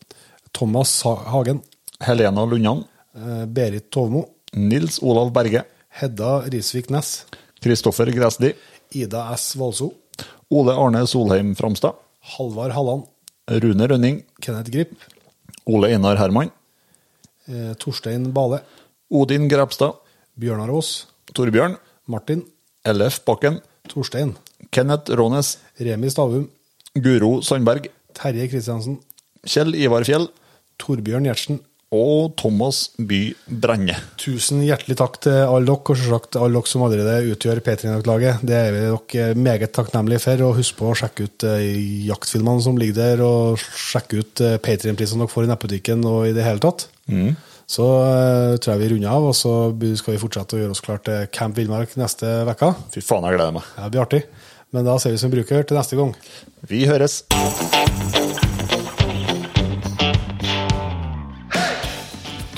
Thomas Hagen, Helena Lundan, eh, Berit Tovmo, Nils Olav Berge, Hedda Risvik Næss, Kristoffer Gressli, Ida S. Valso, Ole Arne Solheim Framstad, Halvard Halland, Rune Rønning, Kenneth Grip, Ole Einar Herman, eh, Torstein Bale, Odin Grepstad, Bjørnar Aas, Torbjørn, Martin, LF Bakken, Torstein, Kenneth Rånes, Remi Stavum, Guro Sandberg, Terje Kristiansen, Kjell Ivar Fjell. Torbjørn Gjertsen. Og Thomas By Brenne. Tusen hjertelig takk til alle dere, og selvsagt alle dere som allerede utgjør P3-laget. Det er vi dere meget takknemlige for. Og husk på å sjekke ut eh, jaktfilmene som ligger der, og sjekke ut eh, Patrion-prisene dere får i nettbutikken og i det hele tatt. Så eh, tror jeg vi runder av, og så skal vi fortsette å gjøre oss klar til Camp Villmark neste uke. Fy faen, jeg gleder meg. Det blir artig. Men da ser vi som bruker til neste gang. Vi høres.